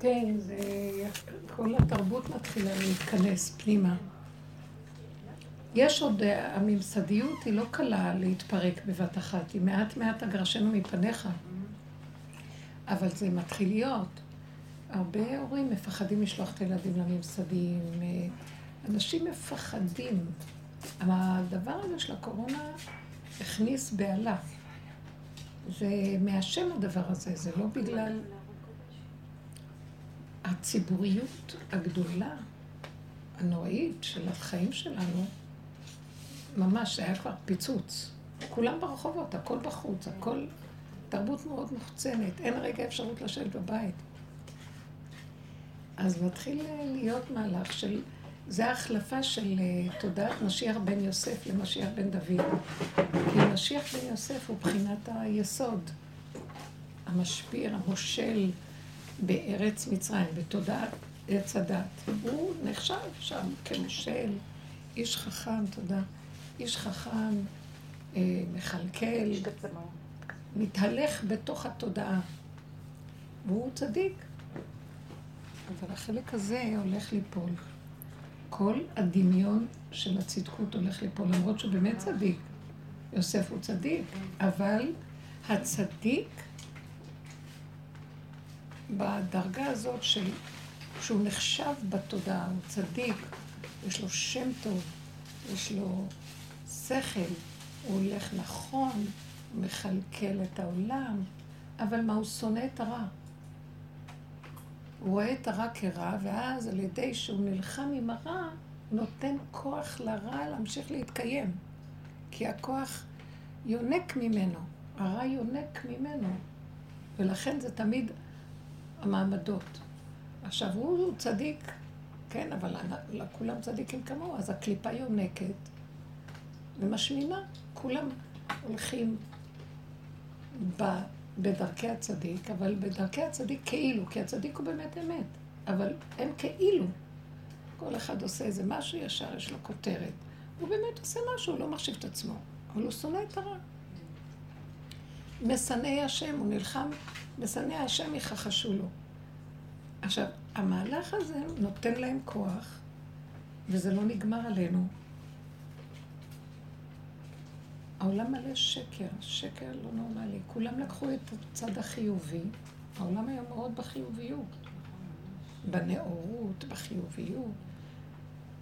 כן, זה... כל התרבות מתחילה להתכנס פנימה. יש עוד, הממסדיות היא לא קלה להתפרק בבת אחת, היא מעט מעט אגרשנו מפניך. אבל זה מתחיל להיות. הרבה הורים מפחדים לשלוח את הילדים לממסדים, אנשים מפחדים. הדבר הזה של הקורונה הכניס בהלה. זה מהשם הדבר הזה, זה לא בגלל הציבוריות הגדולה, הנוראית של החיים שלנו, ממש היה כבר פיצוץ. כולם ברחובות, הכל בחוץ, הכל תרבות מאוד מוחצנת, אין רגע אפשרות לשבת בבית. אז מתחיל להיות מהלך של, זה ההחלפה של אה, תודעת משיח בן יוסף למשיח בן דוד. כי משיח בן יוסף הוא בחינת היסוד, המשפיר, המושל בארץ מצרים, בתודעת עץ הדת. הוא נחשב שם כמושל, איש חכם, תודה, איש חכם, אה, מכלכל, מתהלך בתוך התודעה. והוא צדיק. אבל החלק הזה הולך ליפול. כל הדמיון של הצדקות הולך ליפול, למרות שהוא באמת צדיק. יוסף הוא צדיק, אבל הצדיק בדרגה הזאת של, שהוא נחשב בתודעה, הוא צדיק, יש לו שם טוב, יש לו שכל, הוא הולך נכון, מכלכל את העולם, אבל מה, הוא שונא את הרע. הוא רואה את הרע כרע, ואז על ידי שהוא נלחם עם הרע, נותן כוח לרע להמשיך להתקיים. כי הכוח יונק ממנו, הרע יונק ממנו, ולכן זה תמיד המעמדות. עכשיו, הוא צדיק, כן, אבל כולם צדיקים כמוהו, אז הקליפה יונקת ומשמינה. כולם הולכים ב... בדרכי הצדיק, אבל בדרכי הצדיק כאילו, כי הצדיק הוא באמת אמת, אבל הם כאילו. כל אחד עושה איזה משהו ישר, יש לו כותרת. הוא באמת עושה משהו, הוא לא מחשיב את עצמו, אבל הוא שונא את הרע. משנאי השם, הוא נלחם, משנאי השם יכחשו לו. עכשיו, המהלך הזה נותן להם כוח, וזה לא נגמר עלינו. העולם מלא שקר, שקר לא נורמלי. כולם לקחו את הצד החיובי, העולם היום מאוד בחיוביות, בנאורות, בחיוביות,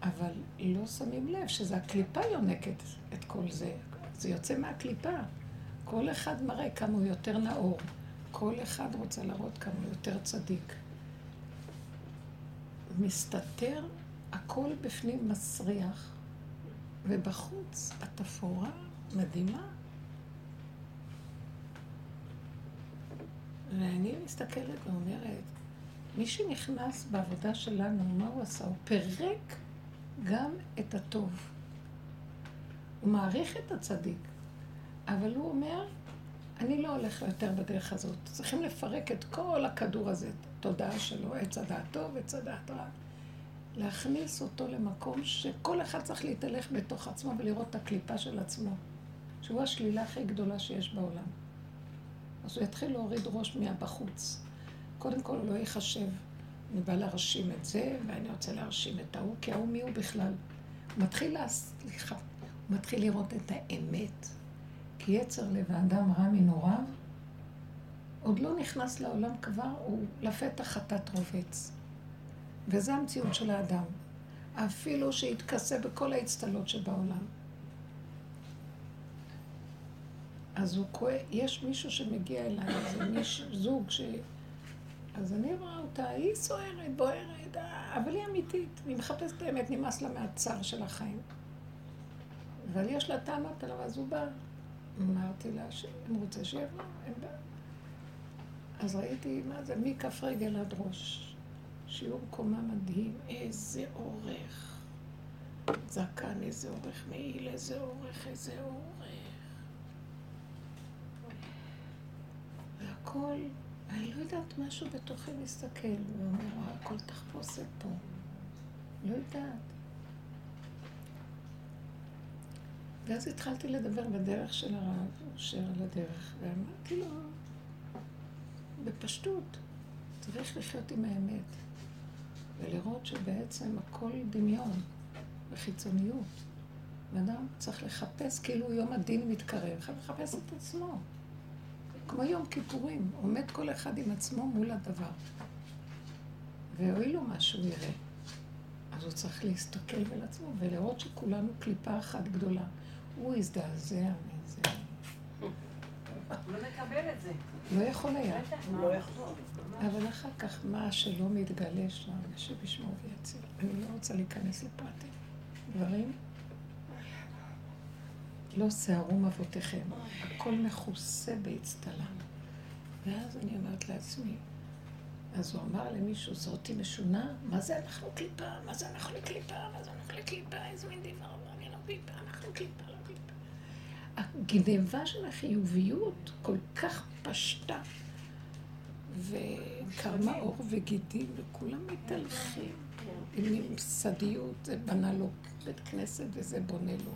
אבל לא שמים לב שזה הקליפה יונקת את כל זה. זה יוצא מהקליפה. כל אחד מראה כמה הוא יותר נאור. כל אחד רוצה להראות כמה הוא יותר צדיק. מסתתר, הכל בפנים מסריח, ובחוץ התפאורה מדהימה. ואני מסתכלת ואומרת, מי שנכנס בעבודה שלנו, מה הוא עשה? הוא פירק גם את הטוב. הוא מעריך את הצדיק, אבל הוא אומר, אני לא הולך יותר בדרך הזאת. צריכים לפרק את כל הכדור הזה, תודעה שלו, עץ הדעת טוב, עץ הדעת רע. להכניס אותו למקום שכל אחד צריך להתהלך בתוך עצמו ולראות את הקליפה של עצמו. שהוא השלילה הכי גדולה שיש בעולם. אז הוא יתחיל להוריד ראש מהבחוץ. קודם כל לא ייחשב. אני בא להרשים את זה, ואני רוצה להרשים את ההוא, כי ההוא מי הוא בכלל? הוא מתחיל, לה... סליחה, הוא מתחיל לראות את האמת. כי יצר לב האדם רע מנוריו, עוד לא נכנס לעולם כבר, הוא לפתח חטאת רובץ. וזה המציאות של האדם. אפילו שיתכסה בכל האצטלות שבעולם. אז הוא כואב, יש מישהו שמגיע אליי, זה מישהו, זוג ש... אז אני רואה אותה, היא סוערת, בוערת, אבל היא אמיתית, היא מחפשת האמת, נמאס לה מהצער של החיים. אבל יש לה טענות עליו, אז הוא בא. אמרתי לה שאם רוצה שיבוא, אין בעיה. אז ראיתי, מה זה, מכף רגל עד ראש. שיעור קומה מדהים, איזה אורך. זקן, איזה אורך, מעיל, איזה אורך, איזה אורך. והכל, אני לא יודעת, משהו בתוכי מסתכל, ואומר, הכל תחפושת פה. לא יודעת. ואז התחלתי לדבר בדרך של הרב, אושר על הדרך, ואמרתי לו, בפשטות. צריך לחיות עם האמת, ולראות שבעצם הכל דמיון וחיצוניות. ואדם צריך לחפש, כאילו יום הדין מתקרב, חייב לחפש את עצמו. כמו יום כיפורים, עומד כל אחד עם עצמו מול הדבר. ואוי לו מה שהוא יראה. אז הוא צריך להסתכל על עצמו ולראות שכולנו קליפה אחת גדולה. הוא הזדעזע מזה. הוא לא מקבל את זה. לא יכול היה. לא יכול. אבל אחר כך, מה שלא מתגלה שם, שבשמו ויציל. אני לא רוצה להיכנס לפרטים. דברים לא שערום אבותיכם, הכל מכוסה באצטלה. ואז אני אומרת לעצמי, אז הוא אמר למישהו, זאתי משונה, מה זה אנחנו קליפה? מה זה אנחנו קליפה? מה זה אנחנו קליפה? איזה מין דבר, אני לא קליפה, אנחנו קליפה, לא קליפה. הגניבה של החיוביות כל כך פשטה, וקרמה עור וגידים, וכולם מתהלכים. עם ממסדיות, זה בנה לו בית כנסת וזה בונה לו.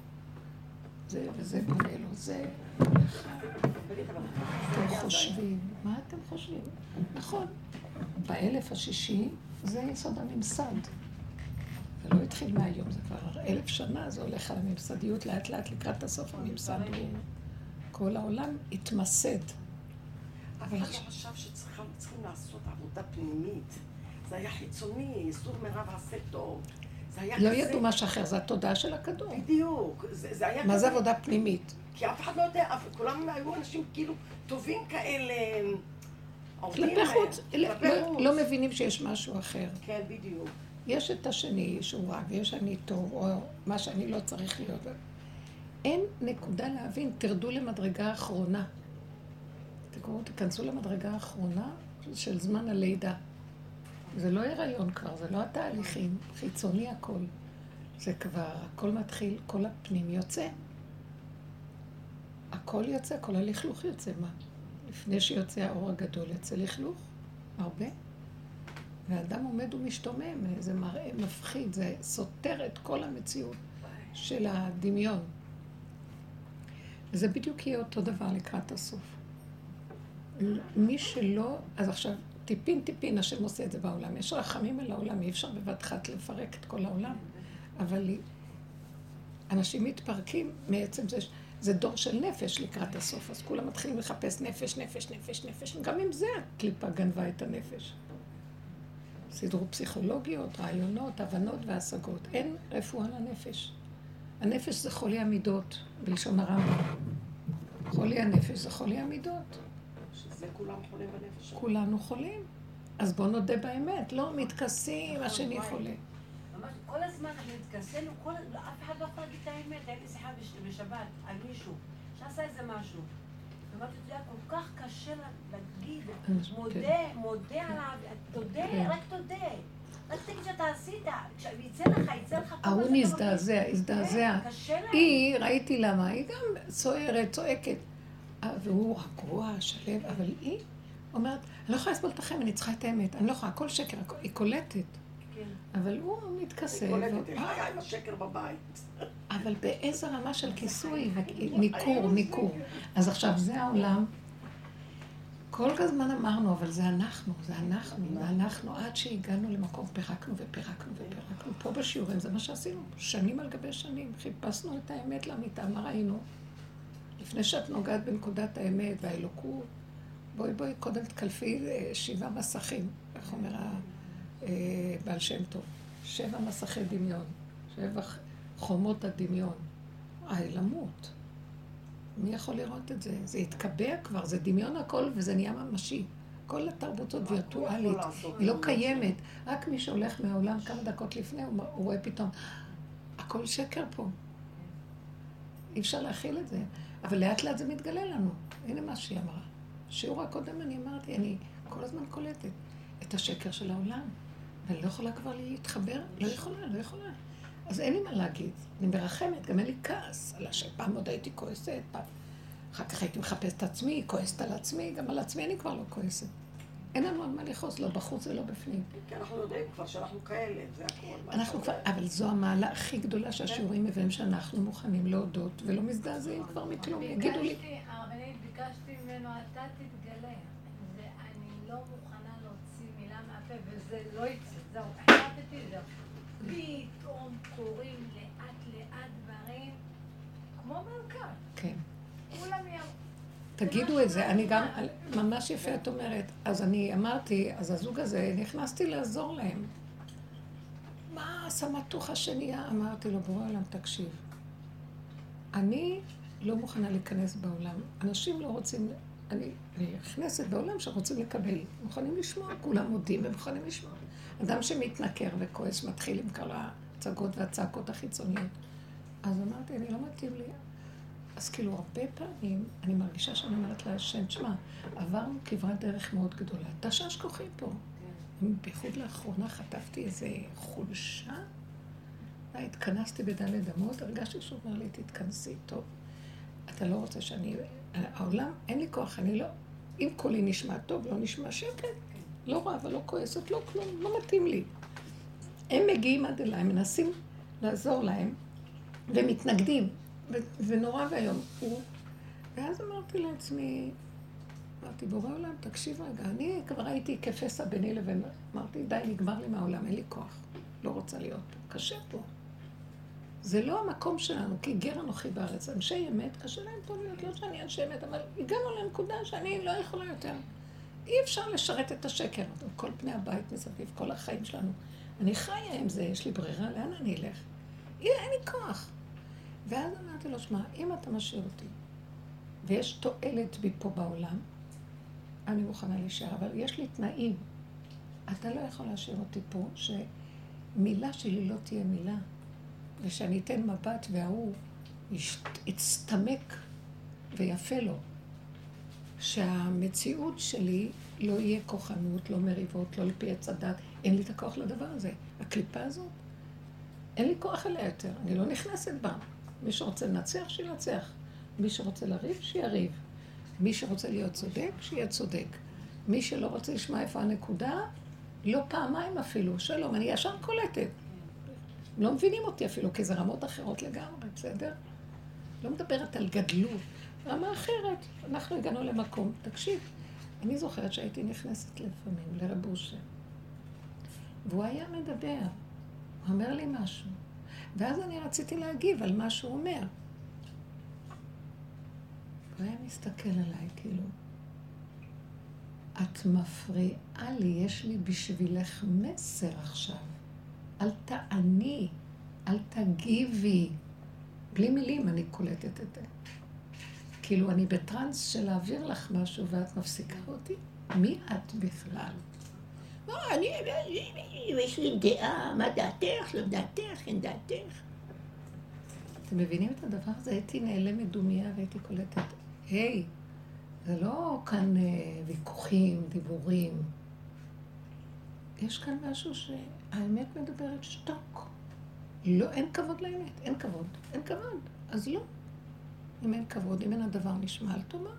זה וזה בונה לו, זה אתם חושבים, מה אתם חושבים? נכון, באלף השישי זה יסוד הממסד. זה לא התחיל מהיום, זה כבר אלף שנה, זה הולך על הממסדיות לאט לאט לקראת הסוף הממסד. כל העולם התמסד. אבל אני חשב שצריכים לעשות עבודה פנימית. זה היה חיצוני, איסור מרב עשה טוב. לא ידעו משהו אחר, זה התודעה של הכדור. בדיוק, זה היה... מה זה עבודה פנימית? כי אף אחד לא יודע, כולם היו אנשים כאילו טובים כאלה. כלפי חוץ, לא, לא מבינים שיש משהו אחר. כן, בדיוק. יש את השני שהוא רע, ויש אני טוב, או מה שאני לא צריך להיות. אין נקודה להבין, תרדו למדרגה האחרונה. תקראו, תיכנסו למדרגה האחרונה של זמן הלידה. זה לא הריון כבר, זה לא התהליכים, חיצוני הכל. זה כבר, הכל מתחיל, כל הפנים יוצא. הכל יוצא, כל הלכלוך יוצא. מה? לפני שיוצא האור הגדול יוצא לכלוך, הרבה. ואדם עומד ומשתומם, זה מראה מפחיד, זה סותר את כל המציאות של הדמיון. וזה בדיוק יהיה אותו דבר לקראת הסוף. מי שלא, אז עכשיו, טיפין טיפין השם עושה את זה בעולם. יש רחמים על העולם, אי אפשר בבת אחת לפרק את כל העולם. אבל אנשים מתפרקים מעצם זה, זה דור של נפש לקראת הסוף, אז כולם מתחילים לחפש נפש, נפש, נפש, נפש, גם עם זה הקליפה גנבה את הנפש. סידרו פסיכולוגיות, רעיונות, הבנות והשגות. אין רפואה לנפש. הנפש זה חולי המידות, בלשון הרמב"ם. חולי הנפש זה חולי המידות. שזה כולם חולים בנפש. כולנו חולים. אז בואו נודה באמת, לא מתכסים, השני חולה. ממש כל הזמן אנחנו התכסינו, אף אחד לא יכול להגיד את האמת. הייתי שיחה בשבת על מישהו שעשה איזה משהו. אמרתי, אתה יודע, כל כך קשה להגיד, מודה, מודה עליו, תודה, כן. רק תודה. רק תגיד שאתה עשית, כשיצא לך, יצא לך... ההוא נזדעזע, הזדעזע. כן. היא, ראיתי למה, היא גם צוערת, צועקת. אה, והוא רגוע, שלו, אבל היא אומרת, אני לא יכולה לסבול אתכם, אני צריכה את האמת. אני לא יכולה, הכל שקר, הכל- היא קולטת. כן. אבל הוא מתכסה. היא קולטת, היא חיה עם השקר בבית. אבל באיזה רמה של כיסוי, ניכור, ניכור. אז עכשיו זה העולם. כל הזמן אמרנו, אבל זה אנחנו, זה אנחנו, זה אנחנו, עד שהגענו למקום, פירקנו ופירקנו ופירקנו. פה בשיעורים זה מה שעשינו, שנים על גבי שנים. חיפשנו את האמת לאמיתה, מה ראינו? לפני שאת נוגעת בנקודת האמת והאלוקות, בואי בואי קודם תקלפי אה, שבעה מסכים, איך אומר אה, בעל שם טוב? שבע מסכי דמיון, שבע חומות הדמיון. היי, למות. מי יכול לראות את זה? זה התקבע כבר, זה דמיון הכל וזה נהיה ממשי. כל התרבות הזאת וירטואלית, היא לא קיימת. רק מי שהולך מהעולם כמה דקות לפני, הוא רואה פתאום, הכל שקר פה. אי אפשר להכיל את זה. אבל לאט לאט זה מתגלה לנו. הנה מה שהיא אמרה. בשיעור הקודם אני אמרתי, אני כל הזמן קולטת את השקר של העולם. ואני לא יכולה כבר להתחבר, לא יכולה, לא יכולה. אז אין לי מה להגיד. אני מרחמת, גם אין לי כעס על השם. פעם עוד הייתי כועסת, פעם... אחר כך הייתי מחפשת את עצמי, כועסת על עצמי, גם על עצמי אני כבר לא כועסת. אין לנו על מה לכעוס, לא בחוץ ולא בפנים. כי אנחנו יודעים כבר שאנחנו כאלה, זה הכול. אנחנו כבר? אבל זו המעלה הכי גדולה שהשיעורים מביאים שאנחנו מוכנים להודות ולא מזדעזעים כבר מכלום. יגידו לי, ביקשתי- אני ביקשתי ממנו, אתה תתגלה. ואני לא מוכנה להוציא מילה מהפה, וזה לא יצא, זהו, החלטתי, זהו. פתאום קורים לאט לאט דברים, כמו מלכה. כן. כולם יראו. תגידו את זה, אני גם, ממש יפה את אומרת. אז אני אמרתי, אז הזוג הזה, נכנסתי לעזור להם. מה הסמטוחה שנהיה? אמרתי לו, בורא עולם, תקשיב. אני לא מוכנה להיכנס בעולם. אנשים לא רוצים, אני נכנסת בעולם שרוצים לקבל. מוכנים לשמוע, כולם מודים ומוכנים לשמוע. אדם שמתנכר וכועס מתחיל עם כל ההצגות והצעקות החיצוניות. אז אמרתי, אני לא מתאים לי. אז כאילו, הרבה פעמים אני מרגישה שאני אומרת להשם, תשמע, עברנו כברת דרך מאוד גדולה. תשש כוחי פה. כן. בייחוד לאחרונה חטפתי איזה חולשה. התכנסתי בדלת אמות, הרגשתי שהוא אומר לי, תתכנסי, טוב. אתה לא רוצה שאני... העולם, אין לי כוח, אני לא... אם קולי נשמע טוב, לא נשמע שקט. לא רבה, לא כועסת, לא כלום, לא מתאים לי. הם מגיעים עד אליי, מנסים לעזור להם, ומתנגדים, ונורא ואיום. ואז אמרתי לעצמי, אמרתי, בורא עולם, תקשיב רגע, אני כבר הייתי כפסע ביני לבין, אמרתי, די, נגמר לי מהעולם, אין לי כוח, לא רוצה להיות פה, קשה פה. זה לא המקום שלנו, כי גר אנוכי בארץ. אנשי אמת, קשה להם טוב להיות, לא שאני אנשי אמת, אבל הגענו לנקודה שאני לא יכולה יותר. אי אפשר לשרת את השקר, כל פני הבית מסביב, כל החיים שלנו. אני חיה עם זה, יש לי ברירה, לאן אני אלך? אין לי כוח. ואז אמרתי לו, שמע, אם אתה משאיר אותי, ויש תועלת בי פה בעולם, אני מוכנה להישאר, אבל יש לי תנאים. אתה לא יכול להשאיר אותי פה, שמילה שלי לא תהיה מילה. ושאני אתן מבט וההוא יצטמק ויפה לו. שהמציאות שלי לא יהיה כוחנות, לא מריבות, לא לפי עץ הדת. אין לי את הכוח לדבר הזה. הקליפה הזאת, אין לי כוח אליה יותר, אני לא נכנסת בה. מי שרוצה לנצח, שינצח. מי שרוצה לריב, שיריב. מי שרוצה להיות צודק, שיהיה צודק. מי שלא רוצה לשמוע איפה הנקודה, לא פעמיים אפילו. שלום, אני ישר קולטת. לא מבינים אותי אפילו, כי זה רמות אחרות לגמרי, בסדר? לא מדברת על גדלות, רמה אחרת. אנחנו הגענו למקום, תקשיב, אני זוכרת שהייתי נכנסת לפעמים לרב אושר, והוא היה מדבר, הוא אומר לי משהו, ואז אני רציתי להגיב על מה שהוא אומר. הוא היה מסתכל עליי, כאילו, את מפריעה לי, יש לי בשבילך מסר עכשיו. אל תעני, אל תגיבי. בלי מילים אני קולטת את זה. כאילו, אני בטראנס של להעביר לך משהו ואת מפסיקה אותי? מי את בכלל? לא, אני, יש לי דעה, מה דעתך, לא דעתך, אין דעתך. אתם מבינים את הדבר הזה? הייתי נעלמת דומייה והייתי קולטת, היי, זה לא כאן אה, ויכוחים, דיבורים. יש כאן משהו ש... האמת מדברת שתוק. לא, אין כבוד לאמת, אין כבוד. אין כבוד, אז לא. אם אין כבוד, אם אין הדבר נשמע, אל תאמר.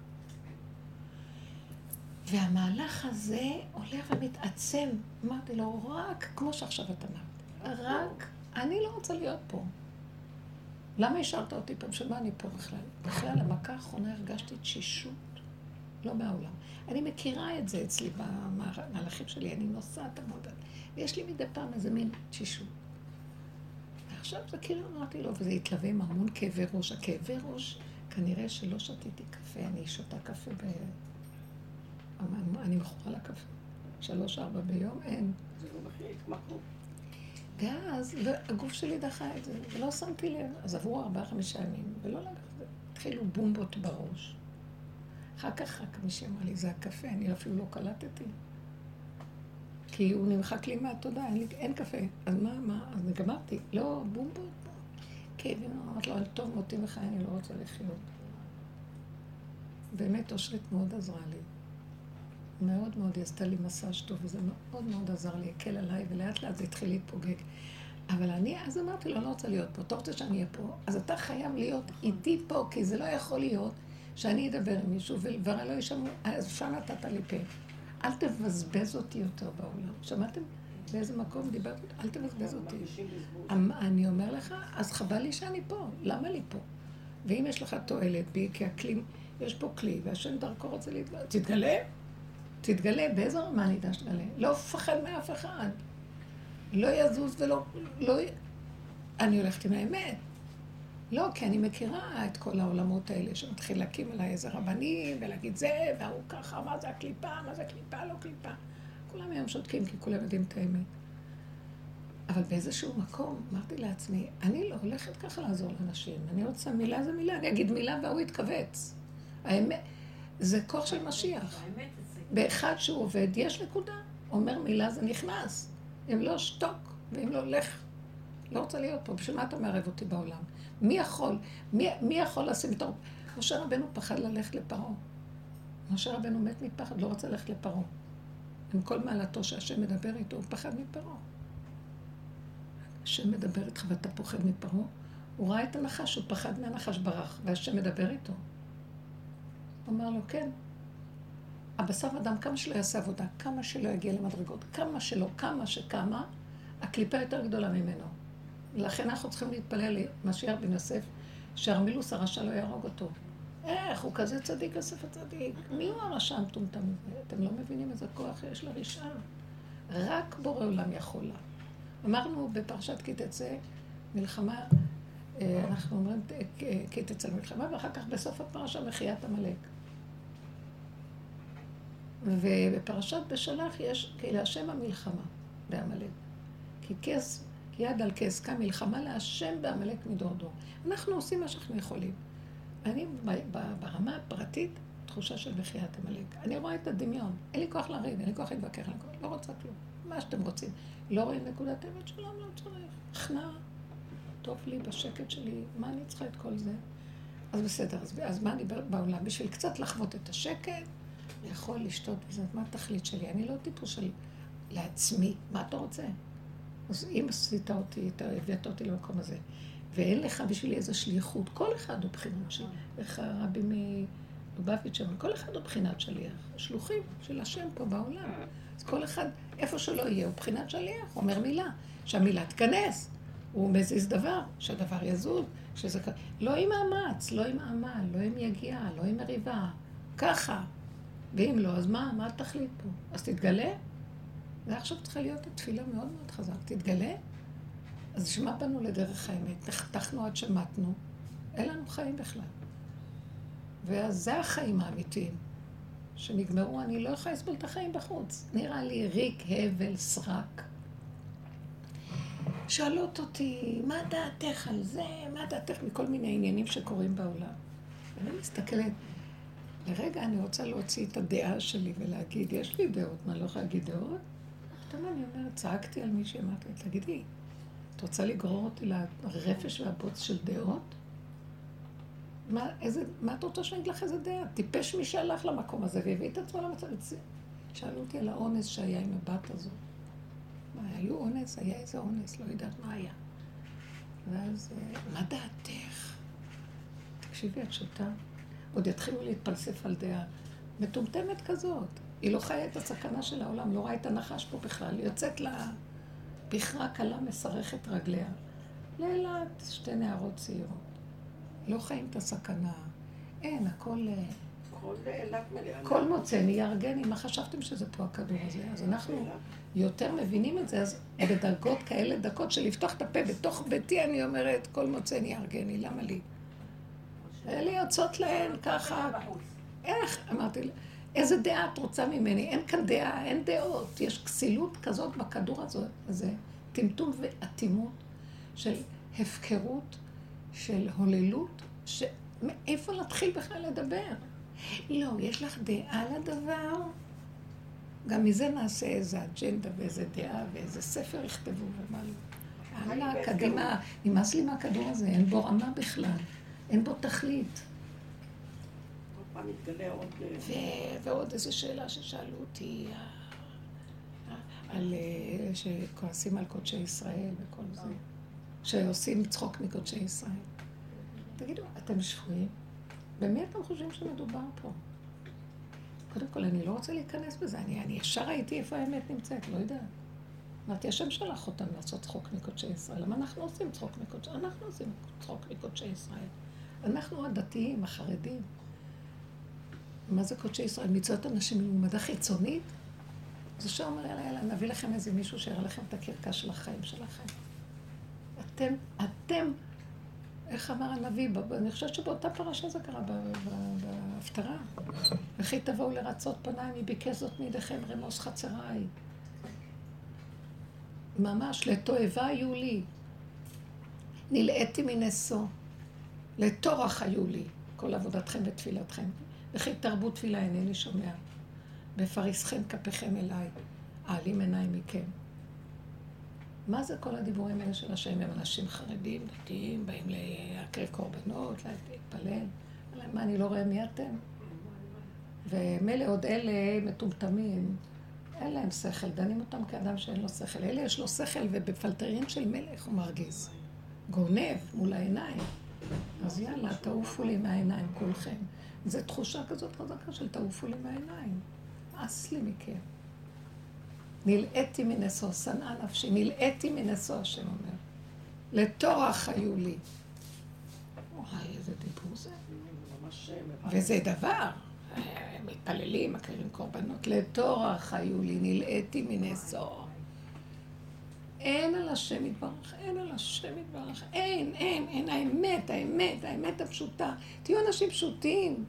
והמהלך הזה עולה ומתעצם. אמרתי לו, רק כמו שעכשיו את אמרת, רק, אני לא רוצה להיות פה. למה השארת אותי פה? בשביל מה אני פה בכלל? בכלל, המכה האחרונה הרגשתי תשישות, לא מהעולם. אני מכירה את זה אצלי במהלכים שלי, אני נוסעת המון. ויש לי מדי פעם איזה מין תשישות. ועכשיו זה כאילו אמרתי לו, וזה התלווה עם המון כאבי ראש. הכאבי ראש, כנראה שלא שתיתי קפה, אני שותה קפה ב... אני מכורה לקפה. שלוש-ארבע ביום, אין. לא? ואז הגוף שלי דחה את זה, ולא שמתי לב. אז עברו ארבעה-חמישה ימים, ולא לקח את זה. התחילו בומבות בראש. אחר כך רק מישהי אמר לי, זה הקפה, אני אפילו לא קלטתי. כי הוא נמחק לי מהתודה, אין, אין קפה. אז מה, מה, אז גמרתי. לא, בום בום. כאבים, אמרתי לו, טוב מותי וחי, אני לא רוצה לחיות. באמת, אושרית מאוד עזרה לי. מאוד מאוד, היא עשתה לי מסאז' טוב, וזה מאוד מאוד עזר לי, הקל עליי, ולאט לאט זה התחיל להתפוגג. אבל אני אז אמרתי לו, אני לא רוצה להיות פה. אתה רוצה שאני אהיה פה? אז אתה חייב להיות איתי פה, כי זה לא יכול להיות שאני אדבר עם מישהו, ודבריי לא יישמעו. אז שם נתת לי פה. אל תבזבז אותי יותר בעולם. שמעתם באיזה מקום דיברתי? אל תבזבז אותי. אמ, אני אומר לך, אז חבל לי שאני פה, למה לי פה? ואם יש לך תועלת בי, כי הכלי, יש פה כלי, והשם דרכו רוצה להתגלה, תתגלה. תתגלה, באיזה רמה אני אדע שתגלה? לא מפחד מאף אחד. לא יזוז ולא... לא... אני הולכת עם האמת. לא, כי אני מכירה את כל העולמות האלה שמתחיל להקים עליי איזה רבנים ולהגיד זה, והוא ככה, מה זה הקליפה, מה זה קליפה, לא קליפה. כולם היום שותקים כי כולם יודעים את האמת. אבל באיזשהו מקום אמרתי לעצמי, אני לא הולכת ככה לעזור לאנשים. אני רוצה מילה זה מילה, אני אגיד מילה והוא יתכווץ. האמת, זה כוח של משיח. באחד שהוא עובד, יש נקודה. אומר מילה זה נכנס. אם לא, שתוק. ואם לא, לך. לא רוצה להיות פה. בשביל מה אתה מערב אותי בעולם? מי יכול? מי, מי יכול לשים את ה... משה רבנו פחד ללכת לפרעה. משה רבנו מת מפחד, לא רצה ללכת לפרעה. עם כל מעלתו שהשם מדבר איתו, הוא פחד מפרעה. השם מדבר איתך ואתה פוחד מפרעה? הוא ראה את הנחש, הוא פחד מהנחש ברח, והשם מדבר איתו. הוא אמר לו, כן. הבשר אדם, כמה שלא יעשה עבודה, כמה שלא יגיע למדרגות, כמה שלא, כמה שכמה, הקליפה יותר גדולה ממנו. לכן אנחנו צריכים להתפלל למשיח בן יוסף, שהרמילוס הרשע לא יהרוג אותו. איך, הוא כזה צדיק יוסף הצדיק. מי הוא הרשע המטומטם הזה? אתם לא מבינים איזה כוח יש לרשעה. רק בורא עולם יכול לה. אמרנו בפרשת כי תצא מלחמה, אה, אנחנו אומרים כי תצא מלחמה, ואחר כך בסוף הפרשה מחיית עמלק. ובפרשת בשלח יש כי להשם המלחמה בעמלק. כי כס, יד על כס קם מלחמה להשם בעמלק מדור דור. אנחנו עושים מה שאנחנו יכולים. אני ברמה הפרטית, תחושה של מחיית עמלק. אני רואה את הדמיון. אין לי כוח לריב, אין לי כוח להתווכח, לא רוצה כלום. מה שאתם רוצים. לא רואים נקודת אמת שלום, לא צריך. הכנעה. טוב לי בשקט שלי, מה אני צריכה את כל זה? אז בסדר, אז, אז מה אני בעולם? בשביל קצת לחוות את השקט, לאכול, לשתות וזה, מה התכלית שלי? אני לא טיפוס של לעצמי, מה אתה רוצה? אז אם עשית אותי, אתה הבאת אותי למקום הזה, ואין לך בשבילי איזו שליחות, כל אחד הוא בחינת שליח. איך הרבי מלובביץ' אמר, כל אחד הוא בחינת שליח. שלוחים של השם פה בעולם. אז כל אחד, איפה שלא יהיה, הוא בחינת שליח, אומר מילה. שהמילה תיכנס. הוא מזיז דבר, שהדבר יזוז, שזה... לא עם מאמץ, לא עם עמל, לא עם יגיעה, לא עם מריבה. ככה. ואם לא, אז מה, מה התכלית פה? אז תתגלה. זה עכשיו צריכה להיות התפילה מאוד מאוד חזק. תתגלה. אז שמע באנו לדרך האמת? נחתכנו עד שמטנו. אין לנו חיים בכלל. ואז זה החיים האמיתיים. שנגמרו, אני לא יכולה לסבול את החיים בחוץ. נראה לי ריק, הבל, סרק. שואלות אותי, מה דעתך על זה? מה דעתך מכל מיני עניינים שקורים בעולם? ואני מסתכלת, לרגע אני רוצה להוציא את הדעה שלי ולהגיד, יש לי דעות, מה, לא יכולה להגיד דעות? פתאום אני אומרת, צעקתי על מישהי, אמרתי לה, תגידי, את רוצה לגרור אותי לרפש והבוץ של דעות? מה, איזה, מה את רוצה שאני אגיד לך איזה דעה? טיפש מי שהלך למקום הזה והביא את עצמו למצב. שאלו אותי על האונס שהיה עם הבת הזו. מה, היו אונס? היה איזה אונס, לא יודעת מה היה. ואז, מה דעתך? תקשיבי, את שותה? עוד יתחילו להתפלסף על דעה מטומטמת כזאת. היא לא חיה את הסכנה של העולם, לא רואה את הנחש פה בכלל. היא יוצאת לה בכרה קלה מסרכת רגליה. לאילת, שתי נערות צעירות. לא חיים את הסכנה. אין, הכל... אה, כל מוצא נהיה מה חשבתם שזה פה הכדור הזה? אז אנחנו יותר מבינים את זה, אז בדרגות כאלה דקות של לפתוח את הפה בתוך ביתי, אני אומרת, כל מוצא נהיה למה לי? אלה יוצאות להן ככה. איך? אמרתי לה, איזה דעה את רוצה ממני? אין כאן דעה, אין דעות. יש כסילות כזאת בכדור הזה, טמטום ואטימות של הפקרות, של הוללות, שמאיפה להתחיל בכלל לדבר? לא, יש לך דעה לדבר? גם מזה נעשה איזה אג'נדה ואיזה דעה ואיזה ספר יכתבו ומה לא. הלאה, קדימה, נמאס לי מהכדור הזה, אין בו רמה בכלל, אין בו תכלית. אה, ועוד איזו שאלה ששאלו אותי, על אה, שכועסים על קודשי ישראל וכל זה, שעושים צחוק מקודשי ישראל. תגידו, אתם שפויים? במי אתם חושבים שמדובר פה? קודם כל, אני לא רוצה להיכנס בזה. אני, אני ישר ראיתי איפה האמת נמצאת, לא יודעת. אמרתי, השם שלח אותנו לעשות צחוק מקודשי ישראל. למה אנחנו עושים צחוק מקודשי... אנחנו עושים צחוק מקודשי ישראל. אנחנו הדתיים, החרדים. מה זה קודשי ישראל? מצוות אנשים מלומדה חיצונית? אז השם אומר, יאללה, יאללה, נביא לכם איזה מישהו שיראה לכם את הקרקע של החיים שלכם. אתם, אתם, איך אמר הנביא, אני חושבת שבאותה פרשה זה קרה בהפטרה. וכי תבואו לרצות פניי, מי ביקש זאת מידיכם רמוס חצריי. ממש, לתועבה היו לי. נלאיתי מנשוא. לטורח היו לי, כל עבודתכם ותפילתכם. וכי תרבו תפילה אינני שומע. בפריסכם כפיכם אליי, אעלים עיניים מכם. מה זה כל הדיבורים האלה של השם? הם אנשים חרדים, דתיים, באים להקריב קורבנות, להתפלל. מה, אני לא רואה מי אתם? ומילא עוד אלה מטומטמים, אין להם שכל, דנים אותם כאדם שאין לו שכל. אלה יש לו שכל, ובפלטרין של מלך הוא מרגיז. גונב מול העיניים. אז יאללה, תעופו לי מהעיניים כולכם. זו תחושה כזאת חזקה של תעופו לי מהעיניים. מאס לי מכם. נלאיתי מנשוא, שנאה נפשי, נלאיתי מנשוא, השם אומר. לטורח היו לי. וואי, איזה דיבור זה. וזה דבר. מתפללים, מקריבים קורבנות. לטורח היו לי, נלאיתי מנשוא. אין על השם יתברך, אין על השם יתברך, אין, אין, אין, האמת, האמת, האמת הפשוטה. תהיו אנשים פשוטים.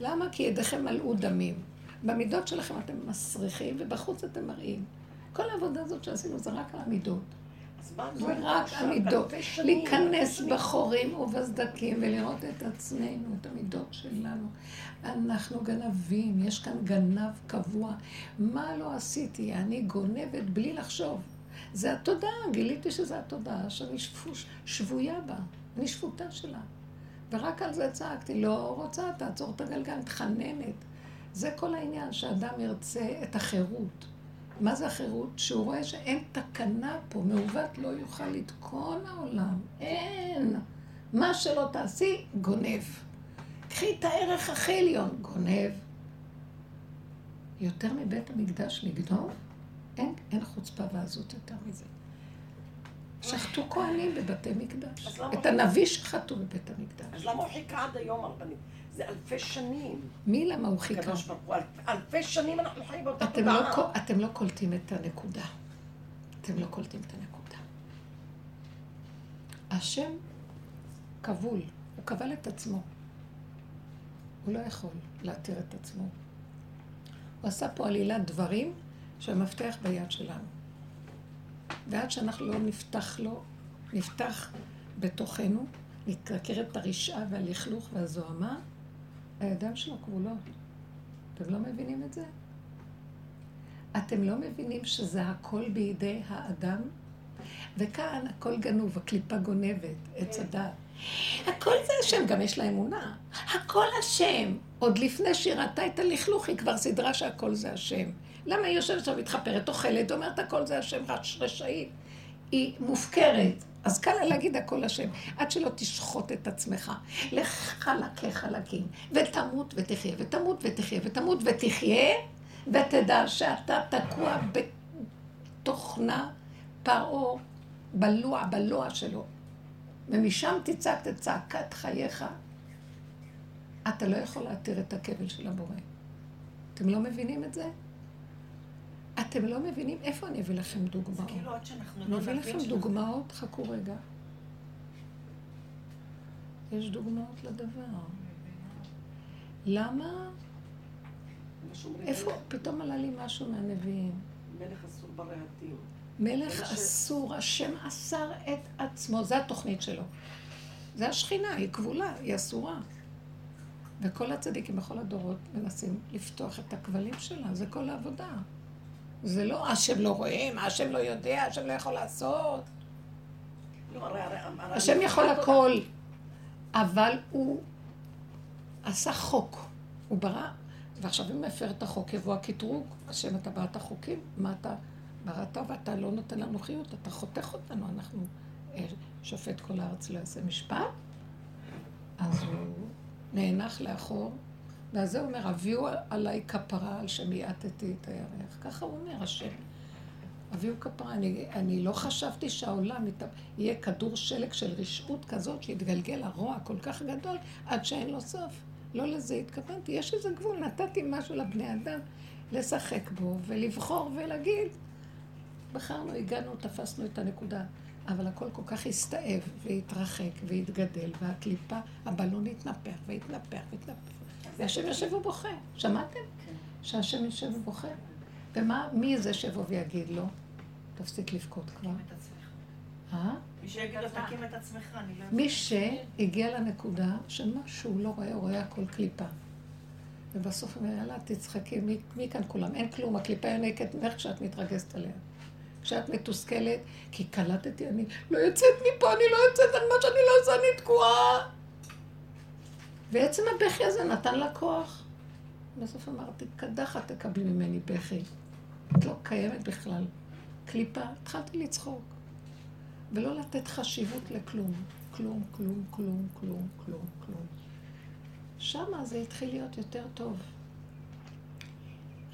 למה? כי ידיכם מלאו דמים. במידות שלכם אתם מסריחים, ובחוץ אתם מראים. כל העבודה הזאת שעשינו זה רק על המידות. זה רק המידות. להיכנס בחורים ובסדקים ולראות את עצמנו, את המידות שלנו. אנחנו גנבים, יש כאן גנב קבוע. מה לא עשיתי? אני גונבת בלי לחשוב. זה התודעה, גיליתי שזה התודעה שאני שבויה בה, אני שפוטה שלה. ורק על זה צעקתי, לא רוצה, תעצור את הגלגל, מתחננת. זה כל העניין, שאדם ירצה את החירות. מה זה החירות? שהוא רואה שאין תקנה פה, מעוות לא יוכל לתקון העולם. אין. מה שלא תעשי, גונב. קחי את הערך הכי עליון, גונב. יותר מבית המקדש לגנוב? אין, אין חוצפה ועזות יותר מזה. שחטו כהנים בבתי מקדש. את הנביא שחטו בבית המקדש. אז למה הוא חיכה עד היום הרבנית? זה אלפי שנים. מי למה הוא חיכה? אלפי שנים אנחנו חיים באותה תודעה. לא, אתם לא קולטים את הנקודה. אתם לא קולטים את הנקודה. השם כבול, הוא כבל את עצמו. הוא לא יכול להתיר את עצמו. הוא עשה פה עלילת דברים שהמפתח ביד שלנו. ועד שאנחנו לא נפתח לו, נפתח בתוכנו, נתקרר את הרשעה והלכלוך והזוהמה, הידיים שלו כבולות. אתם לא מבינים את זה? אתם לא מבינים שזה הכל בידי האדם? וכאן הכל גנוב, הקליפה גונבת, עץ הדת. הכל זה השם, גם יש לה אמונה. הכל השם. עוד לפני שהיא ראתה את הלכלוך, היא כבר סידרה שהכל זה השם. למה היא יושבת שם, מתחפרת, אוכלת, אומרת הכל זה השם, רשאית. היא מופקרת. אז קל לה להגיד הכל השם, עד שלא תשחוט את עצמך. לך חלקי חלקים, ותמות ותחיה, ותמות ותחיה, ותמות ותחיה, ותדע שאתה תקוע בתוכנה פרעה, בלוע, בלוע שלו. ומשם תצעק את צעקת חייך. אתה לא יכול להתיר את הכבל של הבורא. אתם לא מבינים את זה? אתם לא מבינים איפה אני אביא לכם דוגמאות. זה כאילו עד שאנחנו נביא לכם דוגמאות, חכו רגע. יש דוגמאות לדבר. למה? איפה? פתאום עלה לי משהו מהנביאים. מלך אסור ברהטים. מלך אסור, השם אסר את עצמו, זה התוכנית שלו. זה השכינה, היא כבולה, היא אסורה. וכל הצדיקים בכל הדורות מנסים לפתוח את הכבלים שלה, זה כל העבודה. זה לא השם לא רואה, מה השם לא יודע, השם לא יכול לעשות. לא, השם יכול הכל, אבל הוא עשה חוק. הוא ברא, ועכשיו אם מפר את החוק יבוא הקטרוג, השם אתה בראת חוקים, מה אתה בראת? ואתה לא נותן לנו חיות, אתה חותך אותנו, אנחנו אה, שופט כל הארץ לא יעשה משפט, אז הוא נאנח לאחור ואז זה אומר, הביאו עליי כפרה על שמיעטתי את הירח. ככה הוא אומר, השם. הביאו כפרה. אני, אני לא חשבתי שהעולם ית... יהיה כדור שלג של רשעות כזאת, שיתגלגל הרוע כל כך גדול, עד שאין לו סוף. לא לזה התכוונתי. יש איזה גבול, נתתי משהו לבני אדם לשחק בו ולבחור ולהגיד. בחרנו, הגענו, תפסנו את הנקודה. אבל הכל כל כך הסתאב והתרחק והתגדל, והקליפה, הבלון התנפח והתנפח והתנפח. והשם יושב ובוכה. שמעתם? כן. שהשם יושב ובוכה. ומה, מי זה שיבוא ויגיד לו? תפסיק לבכות כבר. מי שיגיד לו תקים את עצמך, אני לא... מי שהגיע לנקודה שמה שהוא לא רואה, הוא רואה הכל קליפה. ובסוף הוא אומר, יאללה, תצחקי, מי, מי כאן כולם? אין כלום, הקליפה יונקת ממך כשאת מתרגזת עליה. כשאת מתוסכלת, כי קלטתי, אני לא יוצאת מפה, אני לא יוצאת, על מה שאני לא עושה, אני תקועה. ועצם הבכי הזה נתן לה כוח. בסוף אמרתי, קדחת תקבלי ממני בכי. את לא קיימת בכלל. קליפה, התחלתי לצחוק. ולא לתת חשיבות לכלום. כלום, כלום, כלום, כלום, כלום, כלום. שמה זה התחיל להיות יותר טוב.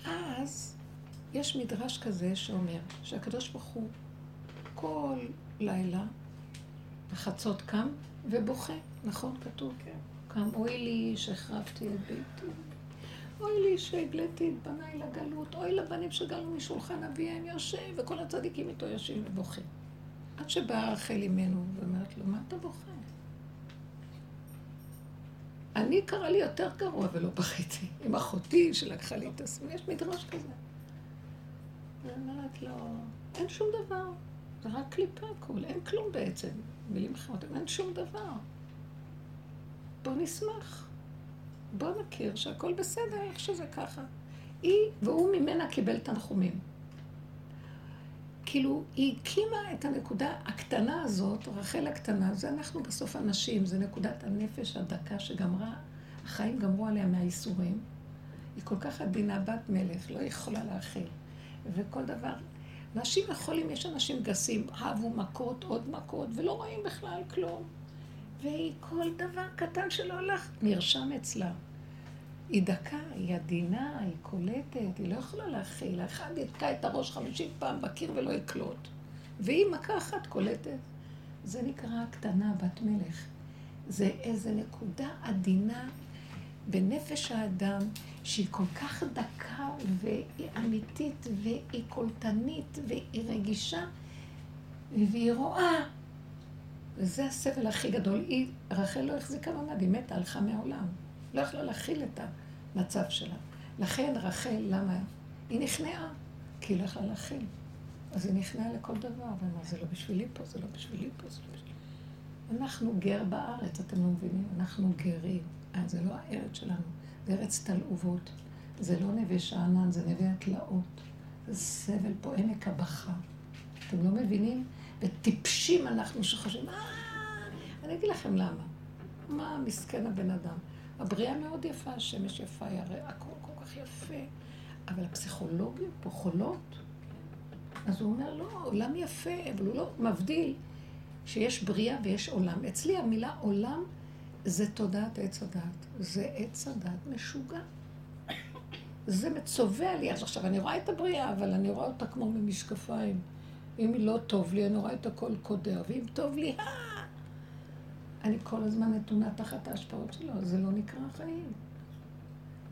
אז יש מדרש כזה שאומר שהקדוש ברוך הוא כל לילה בחצות קם ובוכה, נכון? כתוב. כן. קם, אוי לי שהחרבתי את ביתי, אוי לי שהגליתי את בניי לגלות, אוי לבנים שגלו משולחן אביהם יושב, וכל הצדיקים איתו יושבים ובוכים. עד שבאה רחל אימנו ואומרת לו, מה אתה בוכה? אני קרה לי יותר גרוע ולא בכיתי, עם אחותי שלקחה לי את עצמי, יש מדרש כזה. אני אומרת לו, אין שום דבר, זה רק קליפה הכול, אין כלום בעצם. מילים אחרות, אין שום דבר. בוא נשמח. בוא נכיר שהכל בסדר, איך שזה ככה. היא, והוא ממנה קיבל תנחומים. כאילו, היא הקימה את הנקודה הקטנה הזאת, רחל הקטנה, זה אנחנו בסוף אנשים, זה נקודת הנפש הדקה שגמרה, החיים גמרו עליה מהייסורים. היא כל כך עדינה בת מלך, לא יכולה להכיל. וכל דבר. אנשים יכולים, יש אנשים גסים, אהבו מכות, עוד מכות, ולא רואים בכלל כלום. והיא כל דבר קטן שלא הלך, נרשם אצלה. היא דקה, היא עדינה, היא קולטת, היא לא יכולה להכיל. האחד יתקע את הראש חמישים פעם בקיר ולא יקלוט. והיא מכה אחת קולטת. זה נקרא קטנה בת מלך. זה איזה נקודה עדינה בנפש האדם, שהיא כל כך דקה והיא אמיתית והיא קולטנית והיא רגישה והיא רואה. וזה הסבל הכי גדול. היא, רחל לא החזיקה מעמד, היא מתה, הלכה מהעולם. לא יכלה להכיל את המצב שלה. לכן רחל, למה? היא נכנעה, כי היא לא יכלה להכיל. אז היא נכנעה לכל דבר, ואמרה, זה לא בשבילי פה, זה לא בשבילי פה, זה לא בשבילי. אנחנו גר בארץ, אתם לא מבינים? אנחנו גרים. אה, זה לא הארץ שלנו, זה ארץ תלעובות. זה לא נווה שאנן, זה נווה התלאות. זה סבל פה, עמק הבכה. אתם לא מבינים? וטיפשים אנחנו שחושבים, אה... אני אגיד לכם למה. מה מסכן הבן אדם? הבריאה מאוד יפה, השמש יפה, ירא, הכל כל כך יפה. אבל הפסיכולוגיות פה חולות. אז הוא אומר, לא, עולם יפה, אבל הוא לא מבדיל שיש בריאה ויש עולם. אצלי המילה עולם זה תודעת עץ הדת. זה עץ הדת משוגע. זה מצובע לי. אז עכשיו, אני רואה את הבריאה, אבל אני רואה אותה כמו ממשקפיים. אם לא טוב לי, אני רואה את הכל קודר, ואם טוב לי, אה! אני כל הזמן נתונה תחת ההשפעות שלו, זה לא נקרא חיים.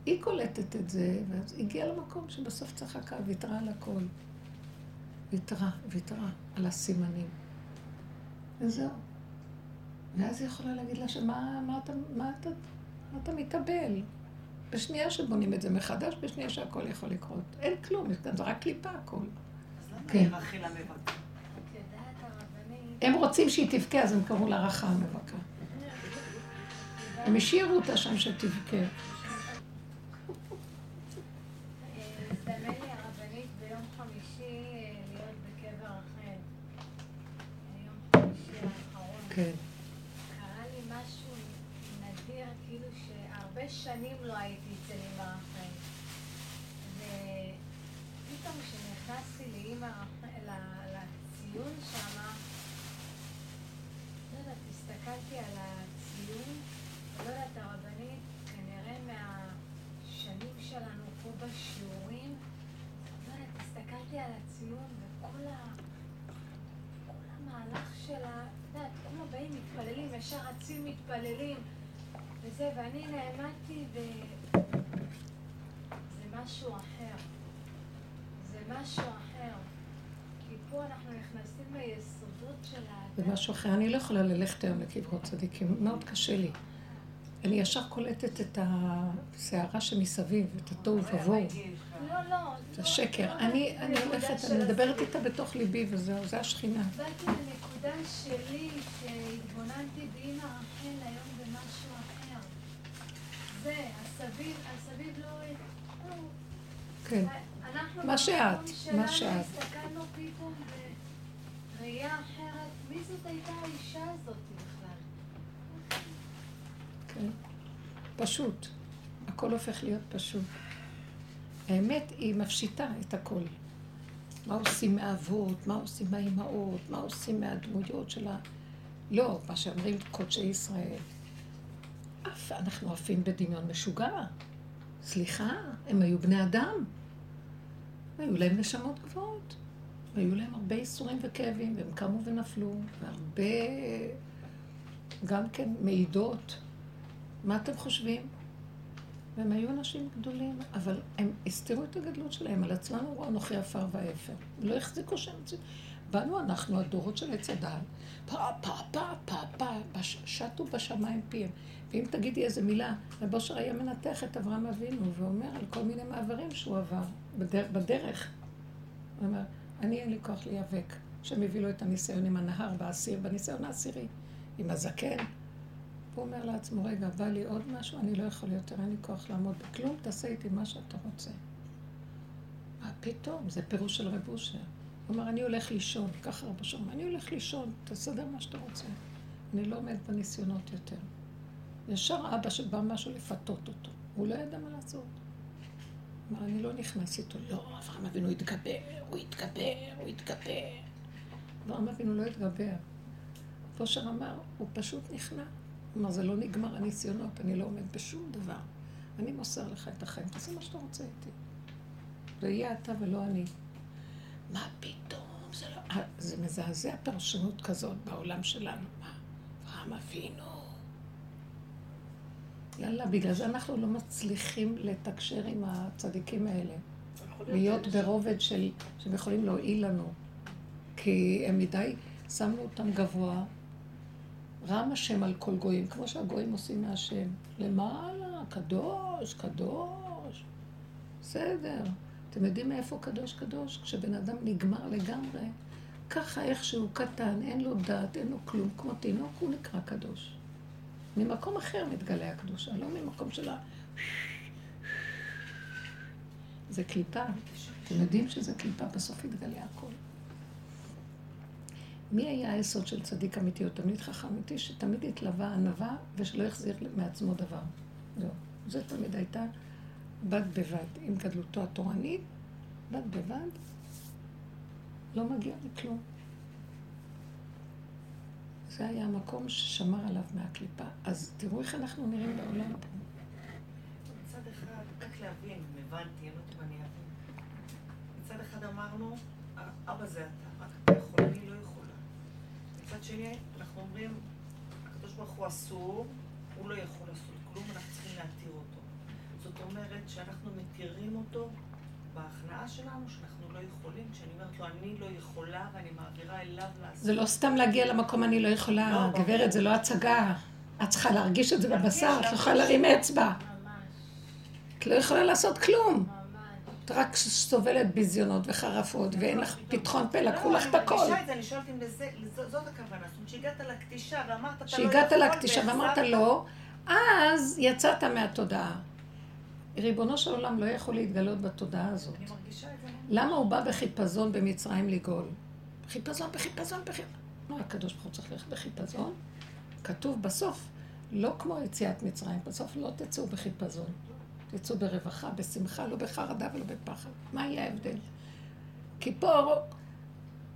היא קולטת את זה, ואז הגיעה למקום שבסוף צחקה, ויתרה על הכל. ויתרה, ויתרה על הסימנים. וזהו. ואז היא יכולה להגיד לה שמה מה אתה, מה אתה, מה אתה מקבל? בשנייה שבונים את זה מחדש, בשנייה שהכל יכול לקרות. אין כלום, זה רק קליפה הכל. כן. רחל המבקר? הם רוצים שהיא תבכה, אז הם קראו לה רחה המבקר. הם השאירו אותה שם שתבכה. כן. קרה לי משהו נדיר, כאילו שהרבה שנים לא הייתי אצל אמא רחל. ופתאום כשנכנסתי לאמא רחל, לציון שם, לא יודעת, הסתכלתי על הציון, לא יודעת, הרבנית, כנראה מהשנים שלנו פה בשיעורים, לא יודעת, הסתכלתי על הציון וכל ה... מתפללים, ישר רצים מתפללים. וזה, ואני נעמדתי ו... זה משהו אחר. זה משהו אחר. כי פה אנחנו נכנסים ליסודות של זה האדם. משהו אחר. אני לא יכולה ללכת היום לקברות צדיקים, מאוד קשה לי. אני ישר קולטת את הסערה שמסביב, את התוהו ובוהו, לא, לא. את לא- השקר. לא אני באתי אני הולכת, אני מדברת. איתה בתוך ליבי וזהו, זה השכינה. באתי לנקודה שלי, שהתבוננתי באמא רחל היום במשהו אחר. זה, הסביב, הסביב לא... כן. מה שאת, מה שאת. הסתכלנו פתאום בראייה אחרת. מי זאת הייתה האישה הזאת בכלל? כן. פשוט. הכל הופך להיות פשוט. האמת היא מפשיטה את הכל. מה עושים מהאבות, מה עושים מהאימהות, מה עושים מהדמויות של ה... לא, מה שאומרים קודשי ישראל. אף אנחנו עפים בדמיון משוגע. סליחה, הם היו בני אדם. היו להם נשמות גבוהות. והיו להם הרבה ייסורים וכאבים, והם קמו ונפלו, והרבה גם כן מעידות. מה אתם חושבים? והם היו אנשים גדולים, אבל הם הסתירו את הגדלות שלהם, על עצמם אמרו אנוכי עפר ואפר. לא החזיקו שם את זה. באנו אנחנו, הדורות של עץ הדל, פה, פה, פה, פה, פה, בש- שטו בשמיים פיהם. ואם תגידי איזה מילה, רב אושר היה מנתח את אברהם אבינו, ואומר על כל מיני מעברים שהוא עבר בדרך. בדרך. הוא אומר, אני אין לי כוח להיאבק. השם הביא לו את הניסיון עם הנהר באסיר, בניסיון העשירי, עם הזקן. הוא אומר לעצמו, רגע, בא לי עוד משהו, אני לא יכול יותר, אין לי כוח לעמוד בכלום, תעשה איתי מה שאתה רוצה. מה פתאום? זה פירוש של רב אושר. הוא אומר, אני הולך לישון, ככה רב אושר אני הולך לישון, תסדר מה שאתה רוצה. אני לא עומד בניסיונות יותר. ישר אבא שבא משהו לפתות אותו, הוא לא ידע מה לעשות. אמר, אני לא נכנס איתו. לא, אברהם אבינו התגבר, הוא התגבר, הוא התגבר. אברהם אבינו לא התגבר. פושר אמר, הוא פשוט נכנע. אמר, זה לא נגמר הניסיונות, אני לא עומד בשום דבר. אני מוסר לך את החיים, תעשה מה שאתה רוצה איתי. זה יהיה אתה ולא אני. מה פתאום? זה לא... אה, זה מזעזע פרשנות כזאת בעולם שלנו. מה? אברהם אבינו. יאללה, בגלל זה אנחנו לא מצליחים לתקשר עם הצדיקים האלה. להיות ברובד של, שהם יכולים להועיל לנו. כי הם מדי, שמנו אותם גבוה, רם השם על כל גויים, כמו שהגויים עושים מהשם. למעלה, קדוש, קדוש. בסדר. אתם יודעים מאיפה קדוש קדוש? כשבן אדם נגמר לגמרי, ככה איכשהו קטן, אין לו דעת, אין לו כלום, כמו תינוק, הוא נקרא קדוש. ממקום אחר מתגלה הקדושה, לא ממקום של ה... זה קליפה. אתם יודעים שזה קליפה, בסוף יתגלה הכל. מי היה היסוד של צדיק אמיתי או תלמיד חכם אמיתי? שתמיד התלווה ענווה ושלא החזיר מעצמו דבר. זהו. זה תמיד הייתה בד בבד עם גדלותו התורנית, בד בבד, לא מגיע לכלום. זה היה המקום ששמר עליו מהקליפה. אז תראו איך אנחנו נראים בעולם פה. מצד אחד, רק להבין, הבנתי, אני לא יודעת אם אני אבין. מצד אחד אמרנו, אבא זה אתה יכול, אני לא יכולה. מצד שני, אנחנו אומרים, הקדוש ברוך הוא אסור, הוא לא יכול לעשות כלום, אנחנו צריכים להתיר אותו. זאת אומרת שאנחנו מתירים אותו בהכנעה שלנו, שאנחנו לא יכולים. כשאני אומרת לו, אני לא יכולה, ואני מעבירה אליו לעשות. זה לא סתם להגיע למקום אני לא יכולה, לא, גברת, זה לא הצגה. את צריכה להרגיש את זה בבשר, את לא. יכולה להרים אצבע. את לא יכולה לעשות כלום. את רק סובלת ביזיונות וחרפות, ואין לך פתחון פה, לקחו לך את לא, הכל. אני מרגישה את זה, אני שואלת אם זאת הכוונה. זאת אומרת, שהגעת לקטישה ואמרת, אתה לא יכול, כשהגעת לקטישה ואמרת לא, אז יצאת מהתודעה. ריבונו של עולם לא יכול להתגלות בתודעה הזאת. אני מרגישה את זה. למה הוא בא בחיפזון במצרים לגאול? בחיפזון, בחיפזון, בחיפזון. מה הקדוש ברוך הוא צריך ללכת בחיפזון? כתוב בסוף, לא כמו יציאת מצרים, בסוף לא תצאו בחיפזון. תצאו ברווחה, בשמחה, לא בחרדה ולא בפחד. מה יהיה ההבדל? כי פה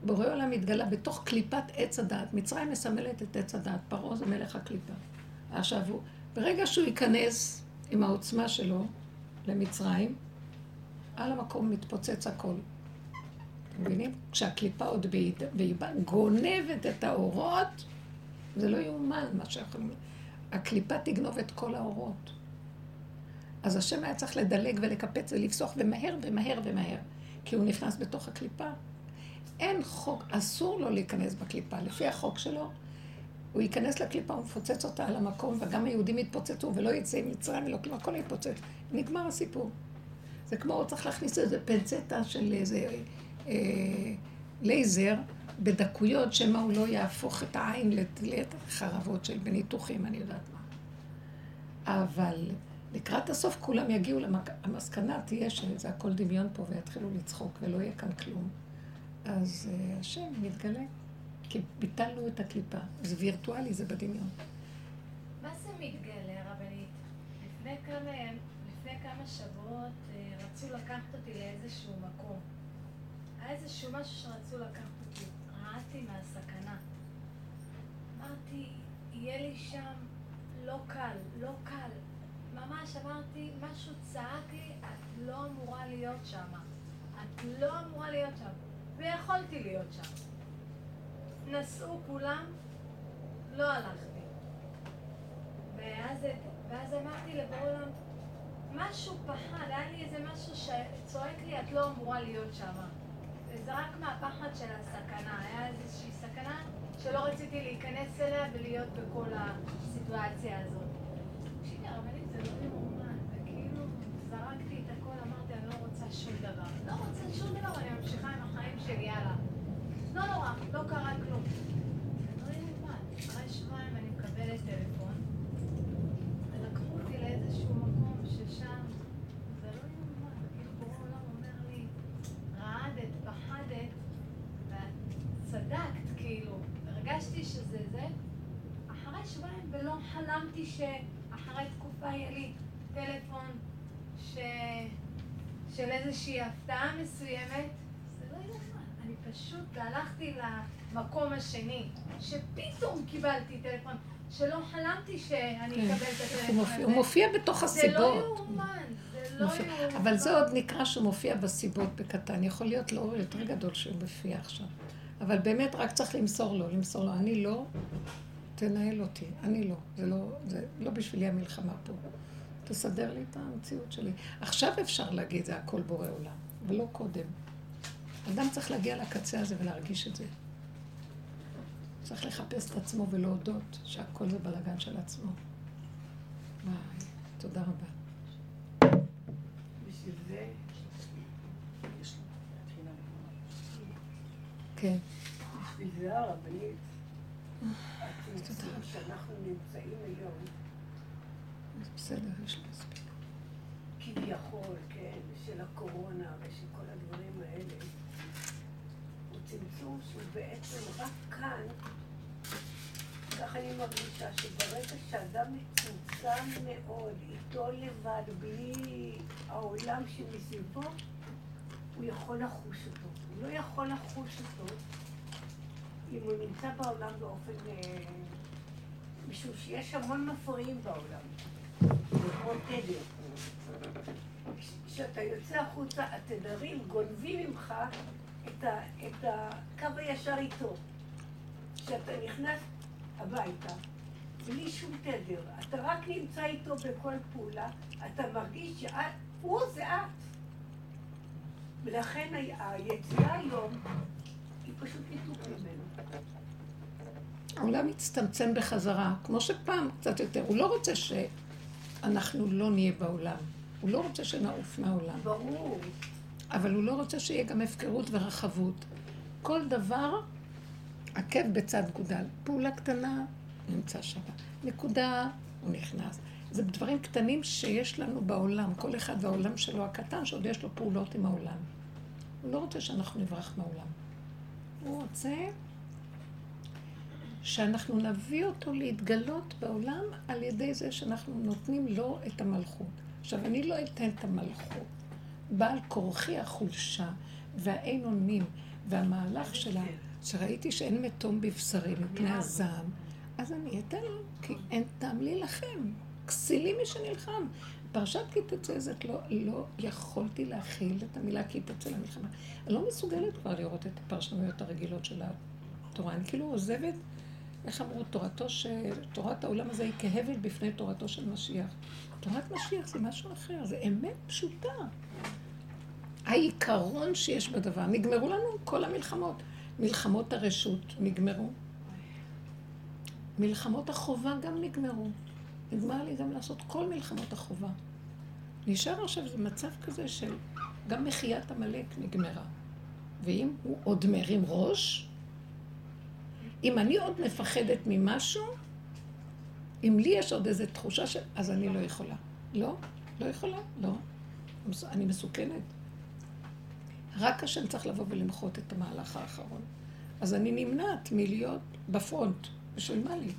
בורא עולם מתגלה בתוך קליפת עץ הדעת. מצרים מסמלת את עץ הדעת, פרעה זה מלך הקליפה. עכשיו, הוא, ברגע שהוא ייכנס עם העוצמה שלו למצרים, על המקום מתפוצץ הכל. אתם מבינים? כשהקליפה עוד באה, גונבת את האורות, זה לא יאומן מה שאנחנו... הקליפה תגנוב את כל האורות. אז השם היה צריך לדלג ולקפץ ולפסוח ומהר ומהר ומהר, כי הוא נכנס בתוך הקליפה. אין חוק, אסור לו להיכנס בקליפה. לפי החוק שלו, הוא ייכנס לקליפה, הוא מפוצץ אותה על המקום, וגם היהודים יתפוצצו, ולא יצא עם מצרים ולא כלום, הכל יתפוצץ. נגמר הסיפור. זה כמו, הוא צריך להכניס איזה פנצטה של איזה אה, לייזר בדקויות, שמא הוא לא יהפוך את העין לחרבות של בניתוחים, אני יודעת מה. אבל לקראת הסוף כולם יגיעו למסקנה, תהיה שזה הכל דמיון פה, ויתחילו לצחוק, ולא יהיה כאן כלום. אז uh, השם מתגלה, כי ביטלנו את הקליפה. זה וירטואלי, זה בדמיון. מה זה מתגלה, רבנית? לפני כמה, לפני כמה שבועות אה, רצו לקחת אותי לאיזשהו מקום. היה איזשהו משהו שרצו לקחת אותי. רעדתי מהסכנה. אמרתי, יהיה לי שם לא קל, לא קל. ממש אמרתי, משהו צעק לי, את לא אמורה להיות שם. את לא אמורה להיות שם. ויכולתי להיות שם. נסעו כולם, לא הלכתי. ואז, ואז אמרתי לבורא עולם, משהו פחד, היה לי איזה משהו שצועק לי, את לא אמורה להיות שם. וזה רק מהפחד של הסכנה. היה איזושהי סכנה שלא רציתי להיכנס אליה ולהיות בכל הסיטואציה הזאת. הרגשתי שזה זה. אחרי שבועיים ולא חלמתי שאחרי יהיה לי טלפון ש... של איזושהי הפתעה מסוימת. זה לא יאומן. אני פשוט הלכתי למקום השני, שפתאום קיבלתי טלפון, שלא חלמתי שאני כן. אקבל את הטלפון הזה. הוא מופיע בתוך הסיבות. לא זה לא מופיע. יאומן. אבל זה עוד נקרא שהוא מופיע בסיבות בקטן. יכול להיות לאור יותר גדול שהוא מופיע עכשיו. אבל באמת רק צריך למסור לו, למסור לו. אני לא, תנהל אותי. אני לא. זה לא, זה לא בשבילי המלחמה פה. תסדר לי את המציאות שלי. עכשיו אפשר להגיד, זה הכל בורא עולם, ולא קודם. אדם צריך להגיע לקצה הזה ולהרגיש את זה. צריך לחפש את עצמו ולהודות שהכל זה בלאגן של עצמו. וואי, תודה רבה. כן. בשביל זה הרבנית, הצמצום שאנחנו נמצאים היום, בסדר, יש לי מספיק. כביכול, כן, של הקורונה ושל כל הדברים האלה, הוא צמצום שהוא בעצם רק כאן, ככה אני מרגישה שברגע שאדם מצומצם מאוד, איתו לבד, בלי העולם שמסביבו, הוא יכול לחוש אותו. הוא לא יכול לחוש אותו אם הוא נמצא בעולם באופן... אה, משום שיש המון מפריעים בעולם. כמו תדר. כשאתה יוצא החוצה, התדרים גונבים ממך את, ה, את הקו הישר איתו. כשאתה נכנס הביתה, בלי שום תדר, אתה רק נמצא איתו בכל פעולה, אתה מרגיש שהוא זה את. ולכן היציאה היום היא פשוט ניתוק ממנו. העולם מצטמצם בחזרה, כמו שפעם קצת יותר. הוא לא רוצה שאנחנו לא נהיה בעולם. הוא לא רוצה שנעוף מהעולם. ברור. אבל הוא לא רוצה שיהיה גם הפקרות ורחבות. כל דבר עקב בצד גודל. פעולה קטנה, נמצא שם. נקודה, הוא נכנס. זה דברים קטנים שיש לנו בעולם, כל אחד והעולם שלו הקטן, שעוד יש לו פעולות עם העולם. הוא לא רוצה שאנחנו נברח מהעולם. הוא רוצה שאנחנו נביא אותו להתגלות בעולם על ידי זה שאנחנו נותנים לו את המלכות. עכשיו, אני לא אתן את המלכות. בעל כורחי החולשה והאין אונים והמהלך שלה, שראיתי שאין מתום בבשרי מפני הזעם, אז אני אתן לו, כי אין טעם להילחם. כסילי מי שנלחם. פרשת כי תצא זאת לא, לא יכולתי להכיל את המילה כי תצא למלחמה. אני לא מסוגלת כבר לראות את הפרשנויות הרגילות של התורה. אני כאילו עוזבת איך אמרו, תורתו ש... תורת העולם הזה היא כהבל בפני תורתו של משיח. תורת משיח זה משהו אחר, זה אמת פשוטה. העיקרון שיש בדבר. נגמרו לנו כל המלחמות. מלחמות הרשות נגמרו. מלחמות החובה גם נגמרו. נגמר לי גם לעשות כל מלחמות החובה. נשאר עכשיו זה מצב כזה של גם מחיית עמלק נגמרה. ואם הוא עוד מרים ראש, אם אני עוד מפחדת ממשהו, אם לי יש עוד איזו תחושה של... אז אני לא יכולה. לא? לא יכולה? לא. אני מסוכנת. רק השם צריך לבוא ולמחות את המהלך האחרון. אז אני נמנעת מלהיות בפרונט. בשביל מה לי?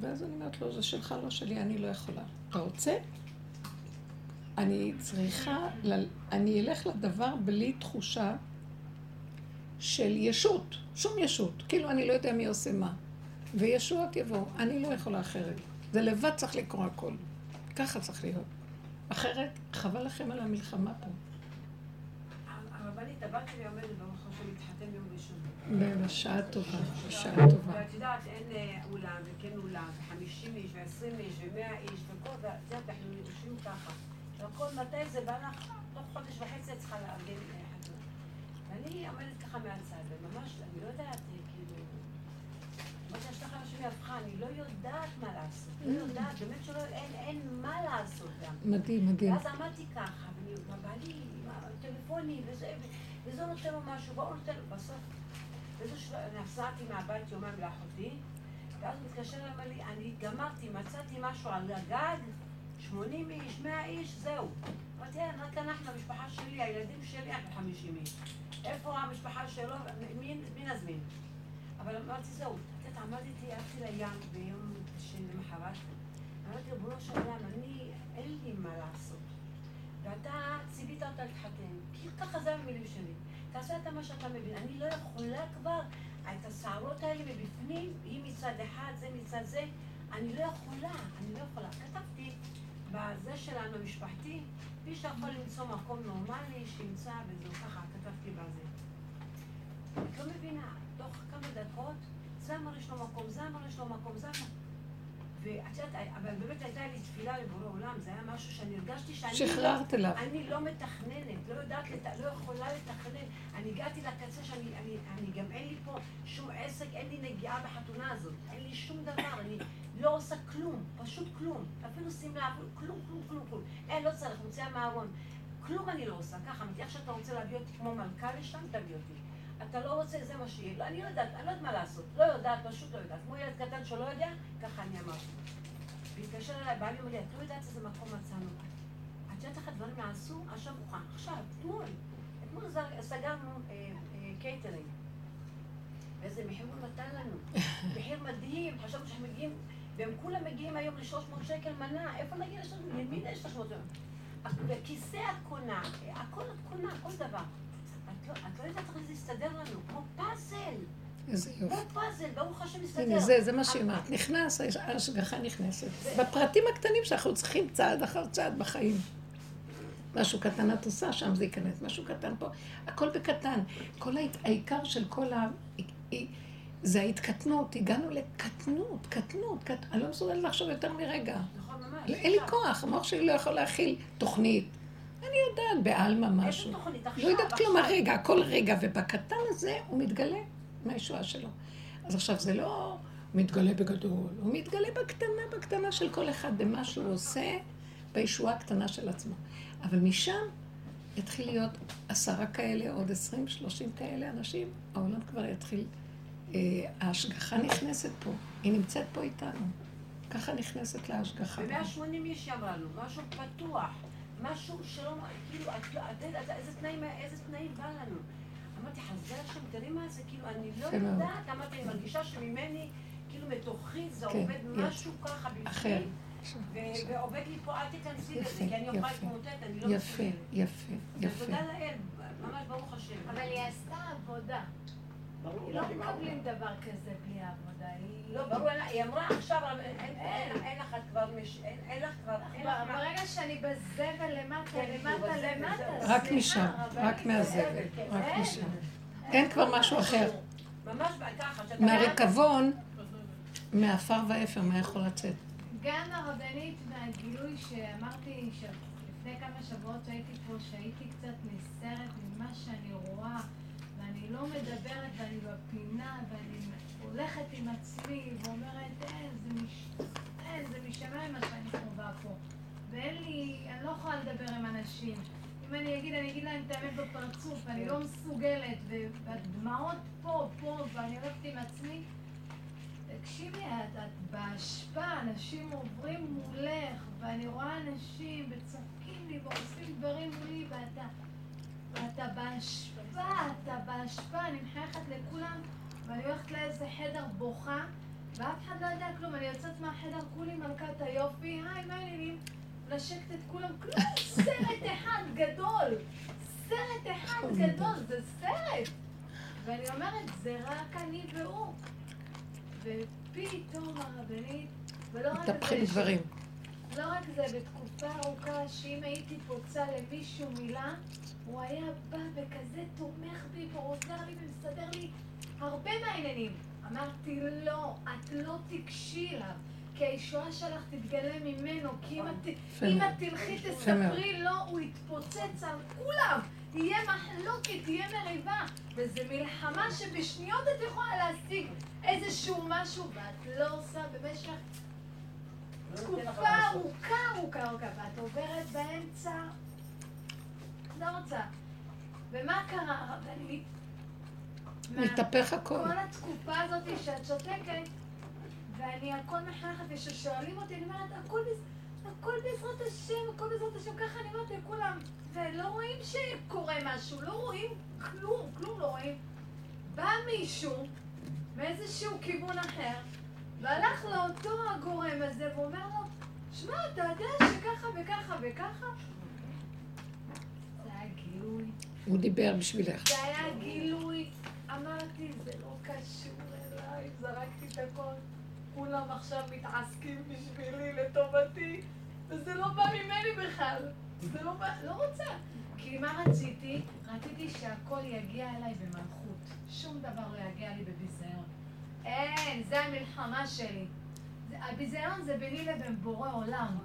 ואז אני אומרת לו, זה שלך, לא שלי, אני לא יכולה. אתה רוצה? אני צריכה, אני אלך לדבר בלי תחושה של ישות, שום ישות. כאילו אני לא יודע מי עושה מה. וישועות יבואו, אני לא יכולה אחרת. זה לבד צריך לקרוא הכל. ככה צריך להיות. אחרת, חבל לכם על המלחמה פה. הרבנית, הבת שלי עומדת במחר שמתחתן יום ראשון. בשעה טובה, בשעה טובה. ואת יודעת, אין אה, אולם וכן אולם, וחמישים איש ועשרים איש ומאה איש וכל, יודעת, אנחנו יושבים ככה. והכל, מתי זה בא לך? תוך חודש וחצי את צריכה לארגן אה, חתונה. ואני עומדת ככה מהצד, וממש, אני לא יודעת, אה, כאילו... מה שיש לך אנשים מהפכה, אני לא יודעת מה לעשות. לא יודעת, באמת שלא, אין מה לעשות גם. מדהים, מדהים. ואז עמדתי ככה, ובעלי, טלפונים, וזה, וזה נותן לו משהו, והוא נותן לו, בסוף, באיזשהו נסעתי מהבית יומיים לאחותי, ואז מתקשר ואומר לי, אני גמרתי, מצאתי משהו על הגג, 80 איש, 100 איש, זהו. אמרתי, אין, רק אנחנו, המשפחה שלי, הילדים שלי, אנחנו 50 איש. איפה המשפחה שלו, מי, מי נזמין? אבל אמרתי, זהו. את עמדתי, הלכתי לים ביום שלמחרת, אמרתי, ריבונו של עולם, אני, אין לי מה לעשות. ואתה ציווית אותה להתחתן. כי ככה זה המילים שלי. תעשה את מה שאתה מבין. אני לא יכולה כבר, את השערות האלה מבפנים, היא מצד אחד, זה מצד זה, אני לא יכולה, אני לא יכולה. כתבתי בזה שלנו, משפחתי, מי שיכול למצוא מקום נורמלי, שימצא, וזהו ככה, כתבתי בזה. את לא מבינה, תוך כמה דקות, זה אמר יש לו מקום, זה אמר יש לו מקום, זה אמר... ואת יודעת, אבל באמת הייתה לי תפילה לבורא עולם, זה היה משהו שאני הרגשתי שאני... שחררת אליו. אני לא מתכננת, לא יודעת, לא יכולה לתכנן. אני הגעתי לקצה שאני, אני, אני גם אין לי פה שום עסק, אין לי נגיעה בחתונה הזאת. אין לי שום דבר, אני לא עושה כלום, פשוט כלום. אפילו שמלה, כלום, כלום, כלום, כלום. אין, לא צריך, מוציאה מהארון. כלום אני לא עושה. ככה, איך שאתה רוצה להביא אותי כמו מלכה לשם, תביא אותי. אתה לא רוצה, זה מה שיהיה. לא, אני לא יודעת, אני לא יודעת מה לעשות. לא יודעת, פשוט לא יודעת. כמו ילד קטן שלא יודע, ככה אני אמרתי. והתקשר אליי, בעלי אומר לי, את לא יודעת איזה מקום מצאנו. את יודעת איך הדברים נעשו? השבוע, עכשיו, אתמול. אתמול סגרנו אה, אה, קייטרינג. ואיזה מחיר הוא נתן לנו. מחיר מדהים, חשבנו שהם מגיעים, והם כולם מגיעים היום ל-300 שקל מנה. איפה נגיע ל-300? למי יש 300 שקל? כיסא את קונה, הכל את קונה, כל דבר. לא, את לא יודעת איך זה יסתדר לנו, כמו פאזל. איזה יופי. כמו פאזל, ברוך השם מסתדר. הנה, זה, זה מה שהיא אומרת. נכנס, ההשגחה נכנסת. בפרטים הקטנים שאנחנו צריכים צעד אחר צעד בחיים. משהו קטן את עושה, שם זה ייכנס. משהו קטן פה. הכל בקטן. כל העיקר של כל ה... זה ההתקטנות. הגענו לקטנות, קטנות. קט... אני לא מסוגלת לחשוב יותר מרגע. נכון, ממש. אין לי כוח, המוח שלי לא יכול להכיל תוכנית. אני יודעת בעלמא משהו. איזה תוכנית? עכשיו, לא יודעת כלום הרגע, הכל רגע, ובקטן הזה הוא מתגלה מהישועה שלו. אז עכשיו זה לא מתגלה בגדול, הוא מתגלה בקטנה, בקטנה של כל אחד, במה שהוא עושה, בישועה הקטנה של עצמו. אבל משם יתחיל להיות עשרה כאלה, עוד עשרים, שלושים כאלה אנשים, העולם כבר יתחיל, אה, ההשגחה נכנסת פה, היא נמצאת פה איתנו. ככה נכנסת להשגחה. ב-180 איש אמרה לנו, משהו פתוח. משהו שלא, כאילו, את יודעת, איזה תנאים, איזה תנאים בא לנו. אמרתי, חסדי השם, תראי מה זה, כאילו, אני לא יודעת, אמרתי, אני מרגישה שממני, כאילו, מתוכי זה כן, עובד משהו ככה בפנים. ועובד לי פה, אל תיכנסי לזה, כי אני אוכל להתמוטט, אני לא יפה, יפה, יפה. ותודה לאל, ממש ברוך השם. אבל היא עשתה עבודה. לא מקבלים דבר כזה בלי עבודה. לא, ברור, היא אמרה עכשיו, אין לך כבר, אין לך כבר, ברגע שאני בזבל למטה, כן, למטה, למטה, רק משם, רק מהזבל, רק משם. אין כבר משהו אחר. ממש ככה. מהריקבון, מעפר ואפר, מה יכול לצאת? גם הרבנית מהגילוי שאמרתי שלפני כמה שבועות שהייתי פה, שהייתי קצת נסערת ממה שאני רואה, לא מדברת ואני בפינה, ואני הולכת עם עצמי ואומרת, אין, זה, מש... אין, זה משמיים מה שאני חווה פה. ואין לי, אני לא יכולה לדבר עם אנשים. אם אני אגיד, אני אגיד להם את האמת בפרצוף, ואני לא מסוגלת, והדמעות פה, פה, ואני הולכת עם עצמי. תקשיבי, את, את באשפה, אנשים עוברים מולך, ואני רואה אנשים וצוחקים לי ועושים דברים מולי, ואתה, ואתה באשפה, אתה באשפה, אני מחייכת לכולם, ואני הולכת לאיזה חדר בוכה, ואף אחד לא יודע כלום, אני יוצאת מהחדר, כולי מלכת היופי, היי, מה העניינים? לשקט את כולם, כלום, סרט אחד גדול, סרט אחד גדול, זה סרט. ואני אומרת, זה רק אני והוא. ופתאום הרבנית, ולא רק זה... מתהפכים דברים. לא רק זה, בתקופה ארוכה שאם הייתי פוצה למישהו מילה, הוא היה בא וכזה תומך בי ועוזר לי ומסדר לי הרבה מהעניינים. אמרתי, לא, את לא תיגשי אליו. כי הישועה שלך תתגלה ממנו, כי אם את, אם את תלכי תספרי לו, הוא יתפוצץ על כולם. תהיה מחלוקת, תהיה מריבה. וזו מלחמה שבשניות את יכולה להשיג איזשהו משהו, ואת לא עושה במשך תקופה ארוכה, ארוכה, ארוכה, ואת עוברת באמצע, לא רוצה. ומה קרה? ואני... מתהפך הכל. כל התקופה הזאת שאת שותקת, ואני הכל מחנכת, וכששואלים אותי, אני אומרת, הכל, הכל בעזרת השם, הכל בעזרת השם, ככה אני אומרת לכולם, ולא רואים שקורה משהו, לא רואים כלום, כלום לא רואים. בא מישהו מאיזשהו כיוון אחר, והלך לאותו הגורם הזה ואומר לו, שמע, אתה יודע שככה וככה וככה? זה היה גילוי. הוא דיבר בשבילך. זה היה גילוי. אמרתי, זה לא קשור אליי, זרקתי את הכל. כולם עכשיו מתעסקים בשבילי, לטובתי, וזה לא בא ממני בכלל. זה לא בא, לא רוצה. כי מה רציתי? רציתי שהכל יגיע אליי במלכות. שום דבר לא יגיע לי בביזיון. אין, זה המלחמה שלי. הביזיון זה ביני לבין בורא עולם.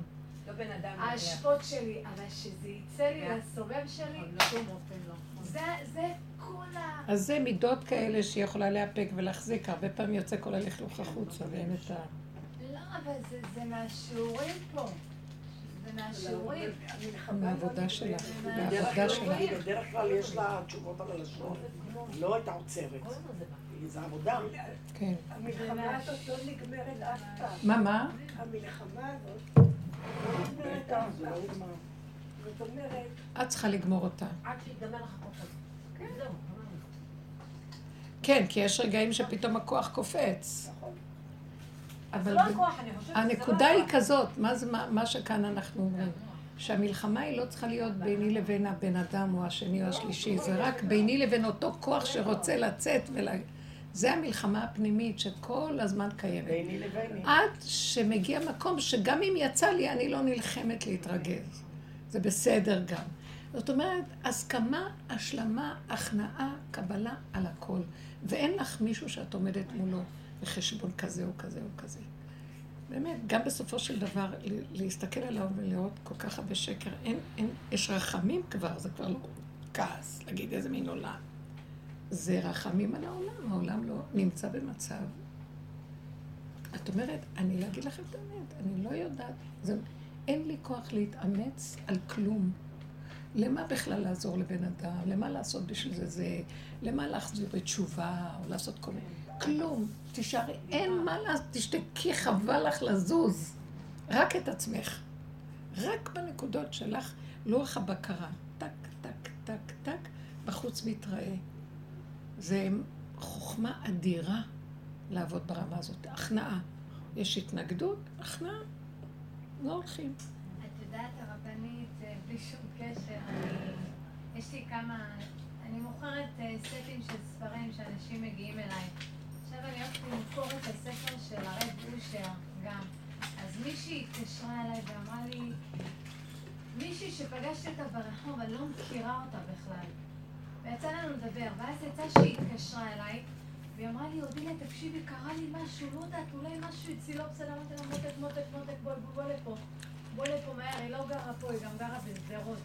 לא בן אדם. האשפות שלי, אבל שזה יצא לי. לסובב שלי, נכון, שום אופן לא. זה, זה כל ה... אז זה מידות כאלה שהיא יכולה להיאפק ולהחזיק. הרבה פעמים יוצא כל הלכלוך החוצה ואין את ה... לא, אבל זה, זה מהשיעורים פה. זה מהשיעורים. מהעבודה שלך, מהעבודה שלך. בדרך כלל יש לה תשובות על הלשון, לא הייתה עוצרת. זה עבודה. כן. המלחמה הזאת לא נגמרת אף פעם. מה, מה? המלחמה הזאת לא נגמרת אף פעם. זאת אומרת, את צריכה לגמור אותה. עד שיגמר לך הזה. כן, זהו. כן, כי יש רגעים שפתאום הכוח קופץ. נכון. זה אבל לא לא הנקודה היא. כזאת, מה זה מה מה שכאן אנחנו אומרים? שהמלחמה היא לא צריכה להיות ביני לבין הבן אדם או השני או השלישי, זה רק ביני לבין אותו כוח שרוצה לצאת ול... זה המלחמה הפנימית שכל הזמן קיימת. ביני לביני. עד שמגיע מקום שגם אם יצא לי, אני לא נלחמת להתרגז. זה בסדר גם. זאת אומרת, הסכמה, השלמה, הכנעה, קבלה על הכל. ואין לך מישהו שאת עומדת מולו בחשבון כזה או כזה או כזה. באמת, גם בסופו של דבר, להסתכל עליו ולראות כל כך הרבה שקר, אין, אין, יש רחמים כבר, זה כבר לא כעס, להגיד איזה מין עולם. זה רחמים על העולם, העולם לא נמצא במצב. את אומרת, אני לא אגיד לכם את האמת, אני לא יודעת, זה, אין לי כוח להתאמץ על כלום. למה בכלל לעזור לבן אדם? למה לעשות בשביל זה זה? למה להחזיר בתשובה או לעשות כל מיני? כלום. תישארי, אין מה לעשות, תשתקי, חבל לך לזוז. רק את עצמך. רק בנקודות שלך, לוח הבקרה. טק, טק, טק, טק, בחוץ מתראה. זה חוכמה אדירה לעבוד ברמה הזאת. הכנעה. יש התנגדות, הכנעה. לא הולכים. את יודעת, הרבנית, אה, בלי שום קשר, אני, יש לי כמה, אני מוכרת אה, סטים של ספרים שאנשים מגיעים אליי. עכשיו אני הולכת למכור את הספר של הרב אושר גם. אז מישהי התקשרה אליי ואמרה לי, מישהי שפגשתי אותה ברחוב, אני לא מכירה אותה בכלל. ויצא לנו לדבר, ואז יצא שהיא התקשרה אליי, והיא אמרה לי, אודילה, תקשיבי, קרה לי משהו, לא יודעת, אולי משהו אצלי לא בסדר, אמרתי לה, מותק, מותק, מותק, בואי, בואי לפה. בואי לפה מהר, היא לא גרה פה, היא גם גרה בשדרות.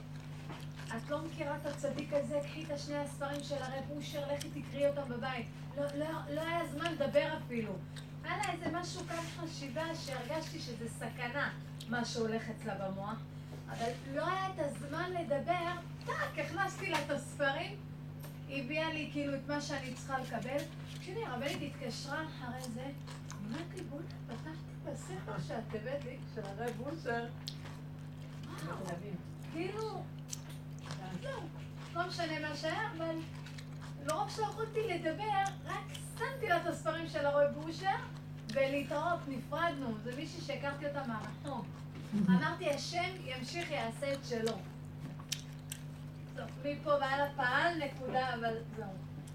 את לא מכירה את הצדיק הזה? קחי את השני הספרים של הרב אושר, לכי תקראי אותם בבית. לא, לא, לא היה זמן לדבר אפילו. היה לה איזה משהו כאן חשיבה שהרגשתי שזה סכנה, מה שהולך אצלה במוח. אבל לא היה את הזמן לדבר, טאק, הכנסתי לה את הספרים, הביאה לי כאילו את מה שאני צריכה לקבל. כשאני הרבנית התקשרה אחרי זה, אמרתי, בוא'נה, פתחתי בספר שאת הבאת לי, של הרב. וואו, כאילו, זהו, לא משנה מה שהיה, אבל לא רק שלא יכולתי לדבר, רק שמתי לה את הספרים של הרוי בושר, ולהתראות, נפרדנו. זה מישהי שהכרתי אותה מהרחוב. אמרתי, השם ימשיך, יעשה את שלו. מפה והלאה פעל, נקודה, אבל זהו.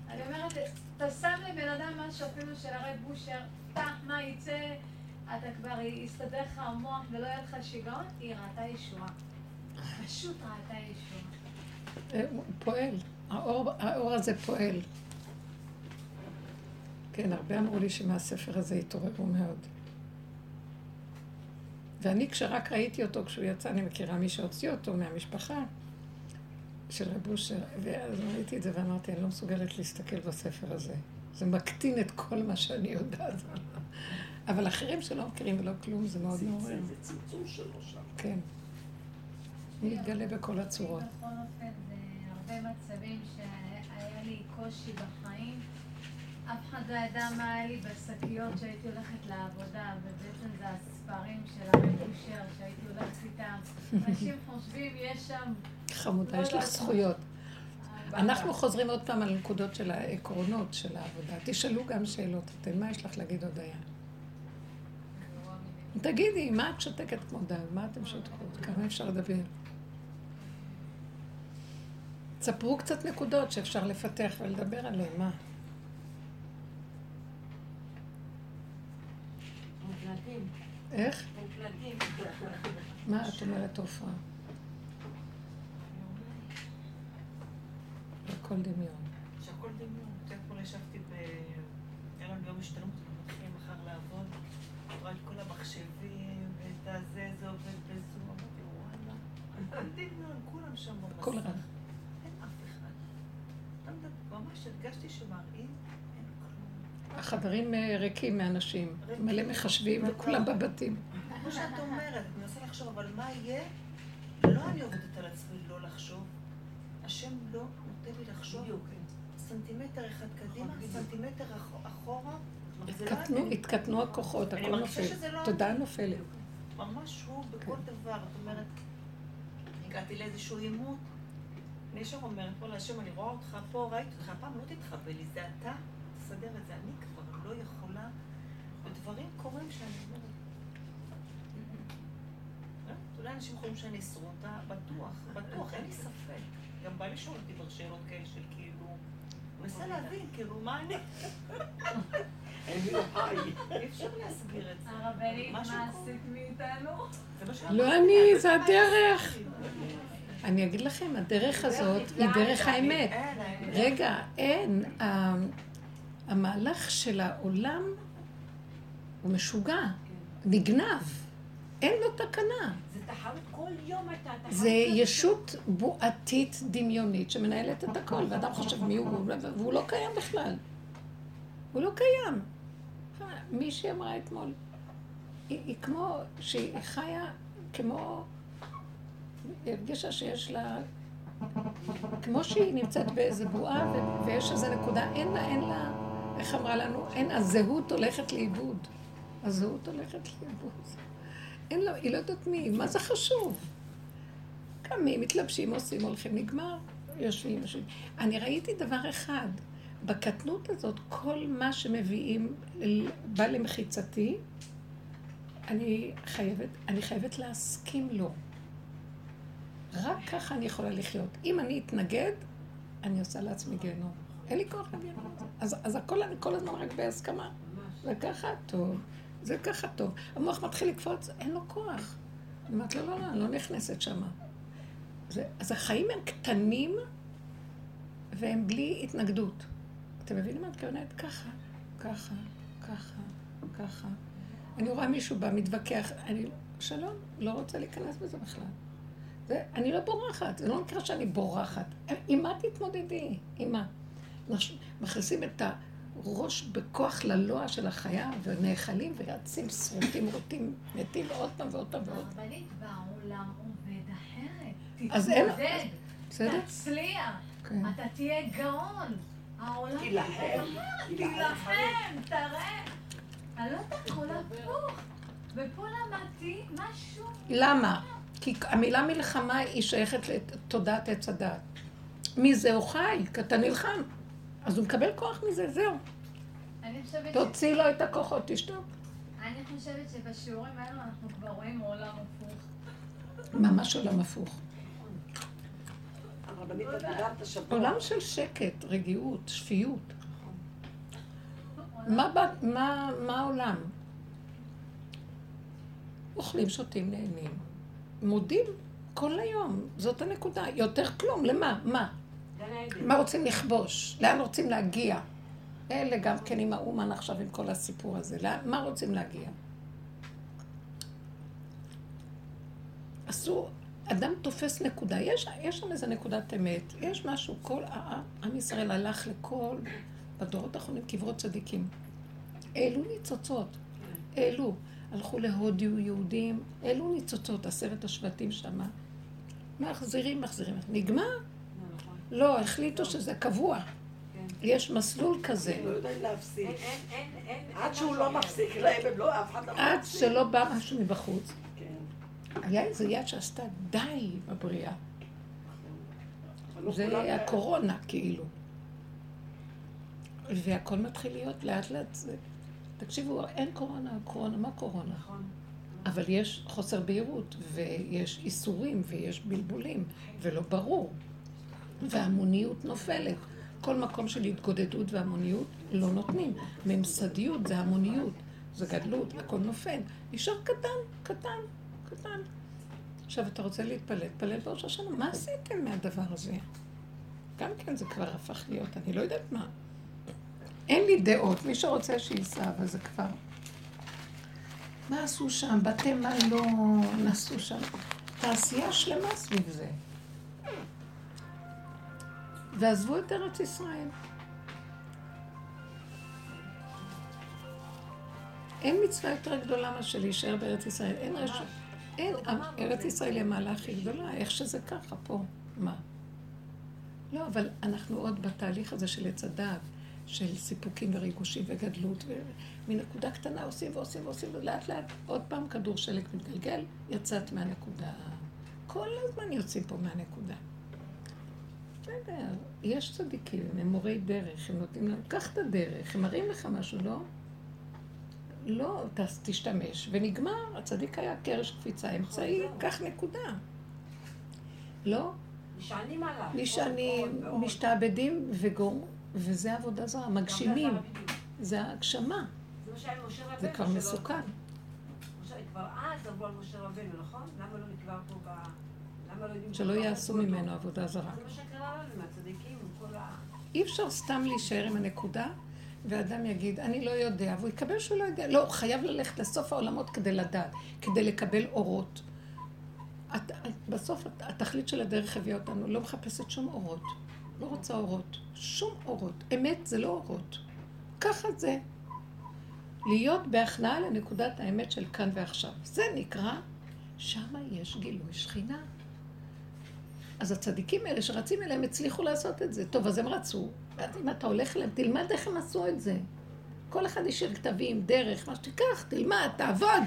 אני אומרת, אתה שם לבן אדם משהו אפילו של הרב בושר, פתח מה יצא, אתה כבר יסתדר לך המוח ולא יהיה לך שיגעון, היא ראתה ישועה. פשוט ראתה ישועה. אה, פועל. האור, האור הזה פועל. כן, הרבה אמרו לי שמהספר הזה התעוררו מאוד. ואני כשרק ראיתי אותו כשהוא יצא, אני מכירה מי שהוציא אותו מהמשפחה של רב אושר, ואז ראיתי את זה ואמרתי, אני לא מסוגלת להסתכל בספר הזה. זה מקטין את כל מה שאני יודעת. אבל אחרים שלא מכירים ולא כלום, זה מאוד מעורר. זה צמצום שלו שם. כן. הוא מתגלה בכל הצורות. בכל אופן, זה הרבה מצבים שהיה לי קושי בחיים. אף אחד לא ידע מה היה לי בשקיות שהייתי הולכת לעבודה, ובעצם זה הספרים של הרב אושר שהייתי הולכת איתם. אנשים חושבים, יש שם... חמודה, יש לך. זכויות. אנחנו חוזרים עוד פעם על נקודות של העקרונות של העבודה. תשאלו גם שאלות. אתם, מה יש לך להגיד הודיה? תגידי, מה את שותקת כמו דג? מה אתם שותקות? כמה אפשר לדבר? תספרו קצת נקודות שאפשר לפתח ולדבר עליהן, מה? איך? מה את אומרת, עופרה? הכל דמיון. שהכל דמיון. את יודעת, אתמול ישבתי ב... היה לנו יום השתלמות, אנחנו מתחילים מחר לעבוד. רואה את כל המחשבים, ואת הזה, זה עובד בזום. אמרתי, וואלה, דמיון, כולם שם במסך. רע. אין אף אחד. ממש הרגשתי שמראים. החדרים אה, ריקים מאנשים. מלא מחשבים וכולם בבתים. כמו שאת אומרת, אני מנסה לחשוב, אבל מה יהיה? לא אני עובדת על עצמי לא לחשוב. השם לא נותן לי לחשוב. סנטימטר אחד קדימה. סנטימטר אח- אחורה. לא התקטנו. התקטנו הכוחות, הכל נופל. לא אני. נופלת. ממש הוא בכל כן. דבר. את אומרת, הגעתי לאיזשהו עימות, אני ישר אומרת, וואלה, השם, אני רואה אותך פה, ראיתי אותך, הפעם לא תתחבא לי, זה אתה, תסדר את זה. אני כבר לא יכולה, ודברים קורים שאני אומרת, אה, אולי אנשים חושבים שאני שרוטה, בטוח, בטוח, אין לי ספק. גם בא לשאול אותי כבר שאלות כאלה של כאילו, הוא מנסה להבין, כאילו, מה אני? אין לי היי. אי אפשר להסביר את זה. הרבנית, מה. עשית מאיתנו? לא. אני, זה הדרך. אני אגיד לכם, הדרך הזאת היא דרך האמת. רגע, אין. המהלך של העולם הוא משוגע, נגנב, אין לו תקנה. זה כל יום ישות בועתית דמיונית שמנהלת את הכל, ואדם חושב מי הוא, והוא לא קיים בכלל. הוא לא קיים. מישהי אמרה אתמול, היא, היא כמו, שהיא חיה כמו, היא הרגישה שיש לה, כמו שהיא נמצאת באיזה בועה ו- ויש איזה נקודה, אין לה, אין לה, איך אמרה לנו, אין, הזהות הולכת לאיבוד. הזהות הולכת לאיבוד. אין לה, היא לא יודעת מי, מה זה חשוב? קמים, מתלבשים, עושים, הולכים, נגמר, יושבים, יושבים. אני ראיתי דבר אחד, בקטנות הזאת, כל מה שמביאים בא למחיצתי, אני חייבת, אני חייבת להסכים לו. רק ככה אני יכולה לחיות. אם אני אתנגד, אני עושה לעצמי גיהנום. אין לי כוח לגיהנום. אז, אז הכל, אני כל הזמן רק בהסכמה. זה ככה טוב, זה ככה טוב. המוח מתחיל לקפוץ, אין לו כוח. אני אומרת לו, לא, לא, אני לא נכנסת שמה. זה, אז החיים הם קטנים והם בלי התנגדות. אתם מבינים מה את מתכוונת? ככה. ככה, ככה, ככה. אני רואה מישהו בא, מתווכח, אני, שלום, לא רוצה להיכנס בזה בכלל. זה, אני לא בורחת, זה לא נקרא שאני בורחת. עם מה תתמודדי? עם מה? מכניסים את הראש בכוח ללוע של החיה, ונאכלים ורצים, שרוטים, רוטים, מתים עוד פעם ועוד פעם ועוד פעם. הרבנית, והעולם עובד אחרת. אז אין- תתמודד, בסדר? תצליח, כן. אתה תהיה גאון. העולם תילחם, תילחם. תראה. אתה לא תקול הפוך. ופה למדתי משהו. למה? כי המילה מלחמה היא שייכת לתודעת עץ הדת. מזה הוא חי, כי אתה נלחם. אז הוא מקבל כוח מזה, זהו. אני חושבת ש- תוציא לו את הכוחות, תשתוק. אני חושבת שבשיעורים האלו אנחנו כבר רואים עולם הפוך. ממש עולם הפוך. עולם של שקט, רגיעות, שפיות. מה, ב- מה, מה העולם? אוכלים, שותים, נהנים. מודים כל היום, זאת הנקודה. יותר כלום, למה? מה? מה רוצים לכבוש? לאן רוצים להגיע? אלה גם כן עם האומן עכשיו עם כל הסיפור הזה. מה רוצים להגיע? אסור, אדם תופס נקודה, יש, יש שם איזה נקודת אמת, יש משהו, כל ה- עם ישראל הלך לכל, בדורות האחרונים קברות צדיקים. העלו ניצוצות, העלו, הלכו להודיו יהודים, העלו ניצוצות, עשרת השבטים שמה. מחזירים, מחזירים, נגמר? לא, החליטו שזה קבוע. כן. יש מסלול כזה. הם לא יודעים להפסיק. עד שהוא לא. מפסיק להם, הם לא, אף אחד לא עד מפסיק. שלא בא משהו מבחוץ. כן. היה איזה יד שעשתה די בבריאה. לא זה כולם- הקורונה, כאילו. והכל מתחיל להיות לאט לאט. תקשיבו, אין קורונה, קורונה, מה קורונה? נכון. אבל יש חוסר בהירות, ויש איסורים, ויש בלבולים, ולא ברור. והמוניות נופלת. כל מקום של התגודדות והמוניות לא נותנים. ממסדיות זה המוניות, זה גדלות, הכל נופל. נשאר קטן, קטן, קטן. עכשיו, אתה רוצה להתפלל, תפלל בראש השנה. מה עשיתם מהדבר הזה? גם כן זה כבר הפך להיות, אני לא יודעת מה. אין לי דעות, מי שרוצה שייסע, אבל זה כבר... מה עשו שם? בתי מלון, עשו שם תעשייה שלמה סביב זה. ועזבו את ארץ ישראל. אין מצווה יותר גדולה מאשר להישאר בארץ ישראל. אין רשות. אין, ארץ ישראל היא המעלה הכי גדולה, איך שזה ככה פה. מה? לא, אבל אנחנו עוד בתהליך הזה של עץ הדעת, של סיפוקים וריגושים וגדלות, ומנקודה קטנה עושים ועושים ועושים, ולאט לאט עוד פעם כדור שלג מתגלגל, יצאת מהנקודה. כל הזמן יוצאים פה מהנקודה. בסדר, יש צדיקים, הם מורי דרך, הם נותנים לנו, קח את הדרך, הם מראים לך משהו, לא? לא, תשתמש, ונגמר, הצדיק היה קרש קפיצה אמצעי, זהו. קח נקודה. לא? נשענים עליו. נשענים, עוד, עוד. משתעבדים וגור, וזה עבודה זרה, מגשימים. זה ההגשמה, זה כבר מסוכן. כבר אז עברו על משה רבנו, נכון? למה לא נקבר פה ב... לא. שלא יעשו? ממנו עבודה זרה. זה מה שקרה לנו עם הצדיקים, עם כל ה... אי אפשר סתם להישאר עם הנקודה, ואדם יגיד, אני לא יודע, והוא יקבל שהוא לא יודע. לא, הוא חייב ללכת לסוף העולמות כדי לדעת, כדי לקבל אורות. את, את, בסוף הת- התכלית של הדרך הביאה אותנו, לא מחפשת שום אורות. לא רוצה אורות. שום אורות. אמת זה לא אורות. ככה זה. להיות בהכנעה לנקודת האמת של כאן ועכשיו. זה נקרא, שמה יש גילוי שכינה. אז הצדיקים האלה שרצים אליהם הצליחו לעשות את זה. טוב, אז הם רצו. ואז אם אתה הולך אליהם, תלמד איך הם עשו את זה. כל אחד השאיר כתבים, דרך, מה שתיקח, תלמד, תעבוד.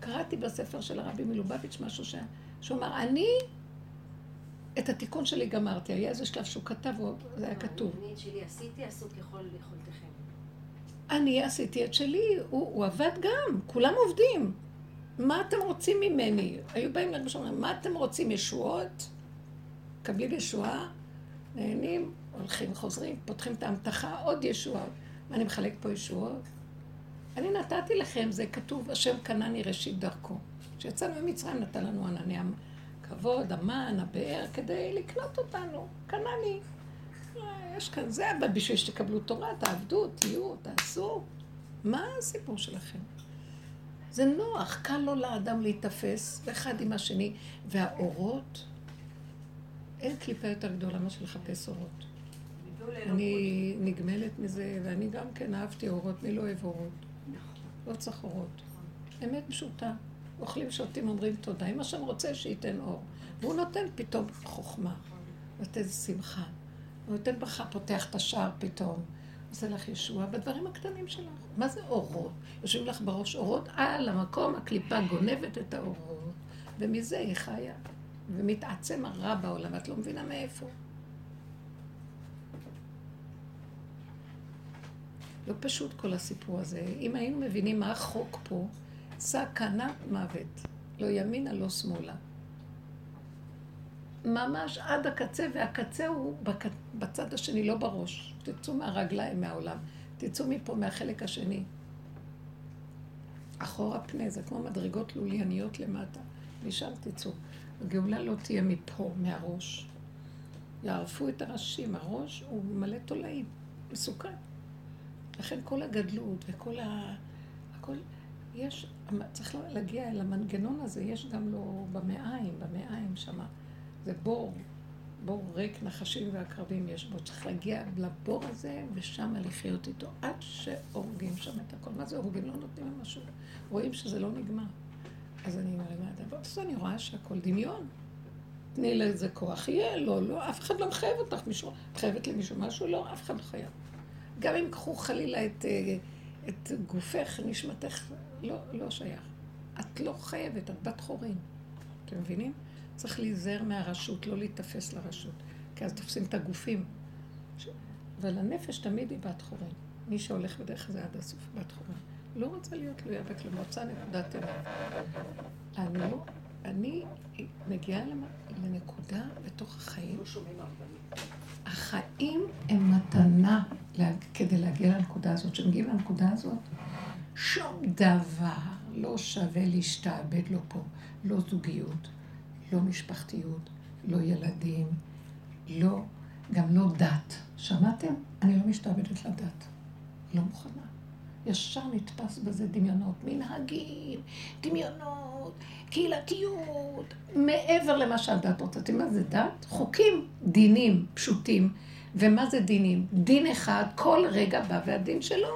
קראתי בספר של הרבי מלובביץ' משהו ש... שהוא אמר, אני את התיקון שלי גמרתי. היה איזה שלב שהוא כתב, זה היה כתוב. אני את שלי עשיתי, עשו ככל יכולתכם. אני עשיתי את שלי, הוא, הוא עבד גם, כולם עובדים. מה אתם רוצים ממני? היו באים לרבי שאומרים, מה אתם רוצים, ישועות? מקבלים ישועה, נהנים, הולכים, חוזרים, פותחים את ההמתחה, עוד ישועות. מה, אני מחלק פה ישועות? אני נתתי לכם, זה כתוב, השם קנני ראשית דרכו. כשיצאנו ממצרים נתן לנו ענני הכבוד, המן, הבאר, כדי לקנות אותנו. קנני. יש כאן זה, אבל בשביל שתקבלו תורה, תעבדו, תהיו, תעשו. מה הסיפור שלכם? זה נוח, קל לו לאדם להיתפס, אחד עם השני, והאורות, אין קליפה יותר גדולה מאשר לחפש אורות. אני נגמלת מזה, ואני גם כן אהבתי אורות, מי לא אוהב אורות? לא צריך אורות. אמת פשוטה. אוכלים, שותים, אומרים תודה. אם השם רוצה, שייתן אור. והוא נותן פתאום חוכמה, נותן שמחה. הוא נותן בך, פותח את השער פתאום. עושה לך ישועה בדברים הקטנים שלך. מה זה אורות? יושבים לך בראש אורות, על המקום הקליפה גונבת את האורות, ומזה היא חיה. ומתעצם הרע בעולם, ואת לא מבינה מאיפה. לא פשוט כל הסיפור הזה. אם היינו מבינים מה החוק פה, סכנת מוות. לא ימינה, לא שמאלה. ממש עד הקצה, והקצה הוא בצד השני, לא בראש. תצאו מהרגליים מהעולם. תצאו מפה, מהחלק השני. אחורה פנה, זה כמו מדרגות לולייניות למטה. משם תצאו. הגאולה לא תהיה מפה, מהראש. יערפו את הראשים, הראש הוא מלא תולעים, מסוכן. לכן כל הגדלות וכל ה... הכל... יש, צריך להגיע אל המנגנון הזה, יש גם לו במעיים, במעיים שמה. זה בור, בור ריק נחשים ועקרבים יש בו. צריך להגיע לבור הזה ושם לחיות איתו, עד שהורגים שם את הכל. מה זה הורגים? לא נותנים לו משהו. רואים שזה לא נגמר. אז אני אומרת, מה הדבר? אז אני רואה שהכל דמיון. תני לזה כוח, יהיה, לא, לא, אף אחד לא מחייב אותך, מישהו, מחייבת למישהו משהו, לא, אף אחד לא חייב. גם אם קחו חלילה את, אה, את גופך, נשמתך, לא, לא שייך. את לא חייבת, את בת חורין. אתם מבינים? צריך להיזהר מהרשות, לא להיתפס לרשות. כי אז תופסים את הגופים. אבל הנפש תמיד היא בת חורין. מי שהולך בדרך הזה עד הסוף, בת חורין. לא רוצה להיות תלויה בכלום, רוצה נקודת אמת. אני לא, אני מגיעה לנקודה בתוך החיים. החיים הם מתנה כדי להגיע לנקודה הזאת. כשמגיעים לנקודה הזאת, שום דבר לא שווה להשתעבד לו פה. לא זוגיות, לא משפחתיות, לא ילדים, לא, גם לא דת. שמעתם? אני לא משתעבדת לדת. לא מוכנה. ישר נתפס בזה דמיונות, מנהגים, דמיונות, קהילתיות, מעבר למה שהדת רוצה. אתם יודעים מה זה דת? חוקים, דינים פשוטים. ומה זה דינים? דין אחד, כל רגע בא והדין שלו.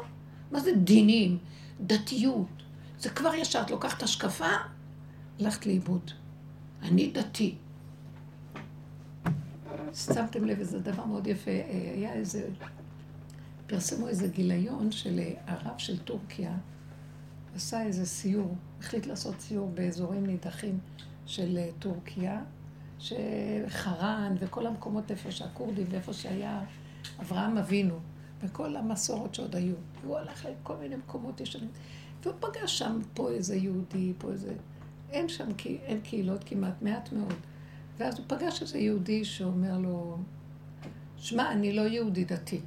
מה זה דינים? דתיות. זה כבר ישר, את לוקחת השקפה, הלכת לאיבוד. אני דתי. שמתם לב, איזה דבר מאוד יפה, היה איזה פרסמו איזה גיליון של אה, הרב של טורקיה, עשה איזה סיור, החליט לעשות סיור באזורים נידחים של אה, טורקיה, שחרן וכל המקומות איפה שהכורדים ואיפה שהיה אברהם אבינו, וכל המסורות שעוד היו. והוא הלך לכל מיני מקומות ישנים, והוא פגש שם פה איזה יהודי, פה איזה... אין שם, אין קהילות כמעט, מעט מאוד. ואז הוא פגש איזה יהודי שאומר לו, שמע, אני לא יהודי דתי.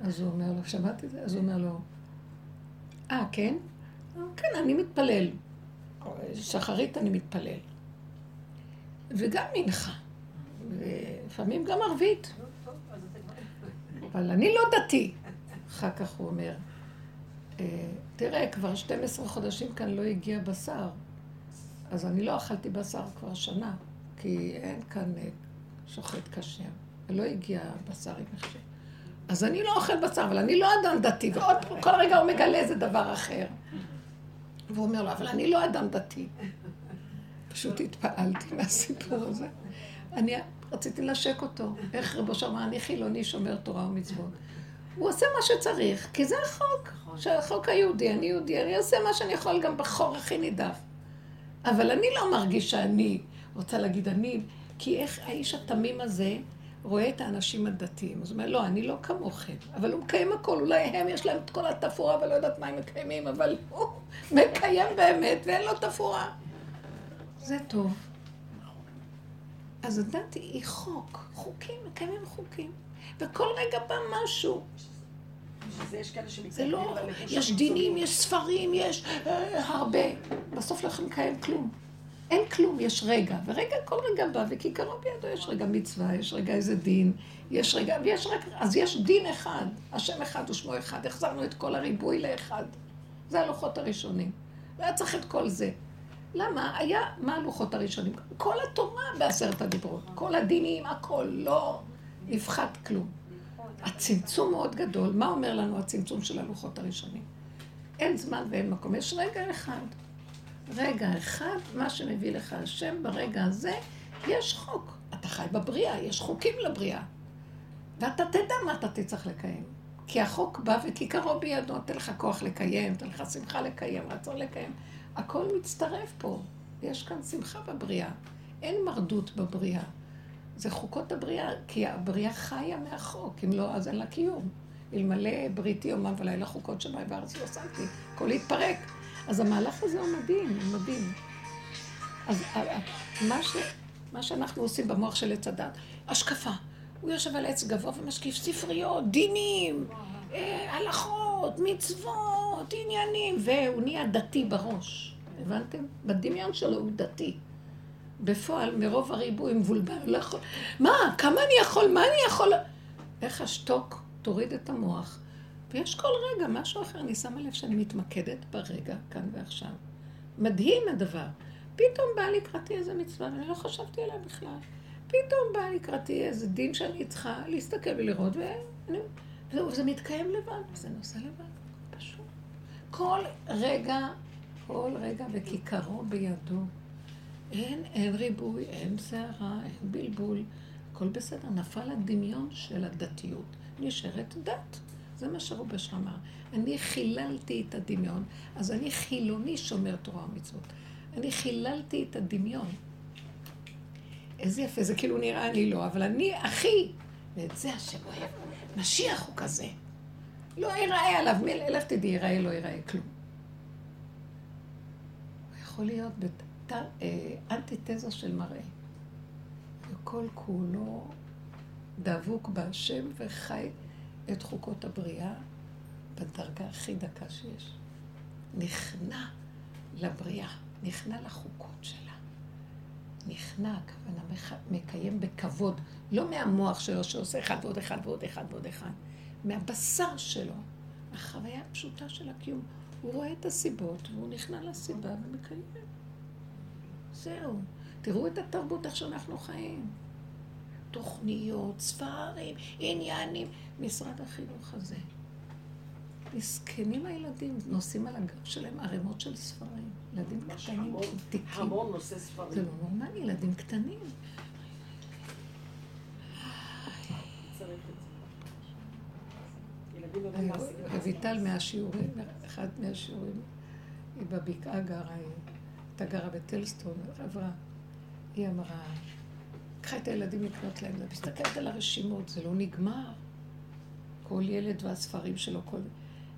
אז הוא אומר לו, שמעתי את זה? אז הוא אומר לו, אה, כן? כן, אני מתפלל. שחרית אני מתפלל. וגם מנחה. ולפעמים גם ערבית. אבל אני לא דתי. אחר כך הוא אומר, אה, תראה, כבר 12 חודשים כאן לא הגיע בשר, אז אני לא אכלתי בשר כבר שנה, כי אין כאן אה, שוחט כשר, ולא הגיע בשר עם הכשר. אז אני לא אוכל בשר, אבל אני לא אדם דתי, ועוד כל רגע הוא מגלה איזה דבר אחר. והוא אומר לו, אבל אני לא אדם דתי. פשוט התפעלתי מהסיפור הזה. אני רציתי לנשק אותו. איך רבו שאמר, אני חילוני שומר תורה ומצוות. הוא עושה מה שצריך, כי זה החוק, שהחוק היהודי, אני יהודי, אני עושה מה שאני יכול גם בחור הכי נידף. אבל אני לא מרגיש שאני רוצה להגיד אני, כי איך האיש התמים הזה רואה את האנשים הדתיים. אז הוא אומר, לא, אני לא כמוכם, אבל הוא מקיים הכל, אולי הם יש להם את כל התפאורה ולא יודעת מה הם מקיימים, אבל הוא מקיים באמת ואין לו תפאורה. זה טוב. אז הדת היא חוק, חוקים, מקיימים חוקים. וכל רגע בא משהו. זה לא, יש דינים, יש ספרים, יש אה, הרבה. בסוף לא יכולים לקיים כלום. אין כלום, יש רגע, ורגע, כל רגע בא, וכיכרו בידו יש רגע מצווה, יש רגע איזה דין, יש רגע, ויש רק, אז יש דין אחד, השם אחד ושמו אחד, החזרנו את כל הריבוי לאחד. זה הלוחות הראשונים. לא היה צריך את כל זה. למה? היה, מה הלוחות הראשונים? כל התורה בעשרת הדיברות, כל הדינים, הכל, לא נפחת כלום. הצמצום מאוד גדול. מה אומר לנו הצמצום של הלוחות הראשונים? אין זמן ואין מקום. יש רגע אחד. רגע אחד, מה שמביא לך השם ברגע הזה, יש חוק. אתה חי בבריאה, יש חוקים לבריאה. ואתה תדע מה אתה תצטרך לקיים. כי החוק בא וכיכרו בידו, נותן לך כוח לקיים, נותן לך שמחה לקיים, רצון לקיים. הכל מצטרף פה. יש כאן שמחה בבריאה. אין מרדות בבריאה. זה חוקות הבריאה, כי הבריאה חיה מהחוק, אם לא, אז אין לה קיום. אלמלא בריתי יומם ולילה חוקות שמיים וארץ לא שמתי, הכל יתפרק. אז המהלך הזה הוא מדהים, הוא מדהים. אז מה, ש, מה שאנחנו עושים במוח של עץ הדת, השקפה. הוא יושב על עץ גבוה ומשקיף ספריות, דינים, אה, הלכות, מצוות, עניינים, והוא נהיה דתי בראש. הבנתם? בדמיון שלו הוא דתי. בפועל, מרוב הריבוי מבולבל, לא יכול... מה? כמה אני יכול? מה אני יכול? איך אשתוק? תוריד את המוח. ויש כל רגע משהו אחר. אני שמה לב שאני מתמקדת ברגע, כאן ועכשיו. מדהים הדבר. פתאום בא לקראתי איזה מצווה, ואני לא חשבתי עליה בכלל. פתאום בא לקראתי איזה דין שאני צריכה להסתכל ולראות, ואני... וזהו, זה מתקיים לבד, זה נושא לבד, פשוט. כל רגע, כל רגע וכיכרו בידו. אין, אין ריבוי, אין סערה, אין בלבול, הכל בסדר. נפל הדמיון של הדתיות. נשארת דת. זה מה שרובש אמר. אני חיללתי את הדמיון, אז אני חילוני שומר תורה ומצוות. אני חיללתי את הדמיון. איזה יפה, זה כאילו נראה לי לא, אבל אני אחי, ואת זה השם אוהב. משיח הוא כזה. לא ייראה עליו, לך תדעי, ייראה, לא ייראה כלום. הוא יכול להיות בת... אה, אנטיתזה של מראה. וכל כולו דבוק בהשם וחי את חוקות הבריאה בדרגה הכי דקה שיש. נכנע לבריאה, נכנע לחוקות שלה. נכנע, הכוונה מקיים בכבוד, לא מהמוח שלו שעושה אחד ועוד אחד ועוד אחד ועוד אחד, מהבשר שלו, החוויה הפשוטה של הקיום. הוא רואה את הסיבות והוא נכנע לסיבה ומקיים. זהו. תראו את התרבות איך שאנחנו חיים. תוכניות, ספרים, עניינים. משרד החינוך הזה. מסכנים הילדים, נושאים על הגב שלהם ערימות של ספרים. ילדים קטנים, תיקים. המון נושא ספרים. זה לא נורמלי, ילדים קטנים. רויטל מהשיעורים, אחד מהשיעורים, היא בבקעה גרה, הייתה גרה בטלסטון, חברה, היא אמרה, קחה את הילדים לקנות להם, מסתכלת על הרשימות, זה לא נגמר. כל ילד והספרים שלו, כל...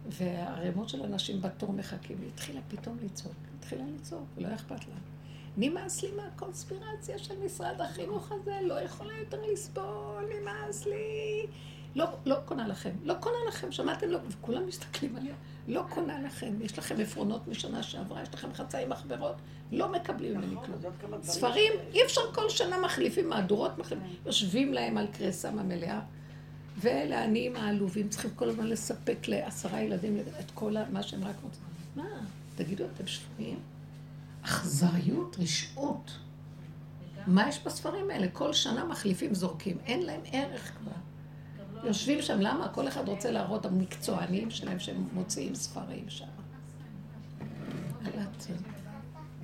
והערימות של אנשים בתור מחכים. היא התחילה פתאום לצעוק, התחילה לצעוק, ולא אכפת לה. נמאס לי מהקונספירציה של משרד החינוך הזה, לא יכולה יותר לסבול, נמאס לי. לא, לא קונה לכם, לא קונה לכם, שמעתם? לא, וכולם מסתכלים עליה, לא קונה לכם, יש לכם עפרונות משנה שעברה, יש לכם חצאי מחברות, לא מקבלים ממני נכון, כלום. ספרים, אי אפשר כל שנה מחליפים מהדורות, יושבים להם על קרסם המלאה. ואלה העניים העלובים צריכים כל הזמן לספק לעשרה ילדים את כל מה שהם רק רוצים. מה? תגידו, אתם שלמים? אכזריות, רשעות. מה יש בספרים האלה? כל שנה מחליפים, זורקים. אין להם ערך כבר. יושבים שם, למה? כל אחד רוצה להראות המקצוענים שלהם שהם מוציאים ספרים שם.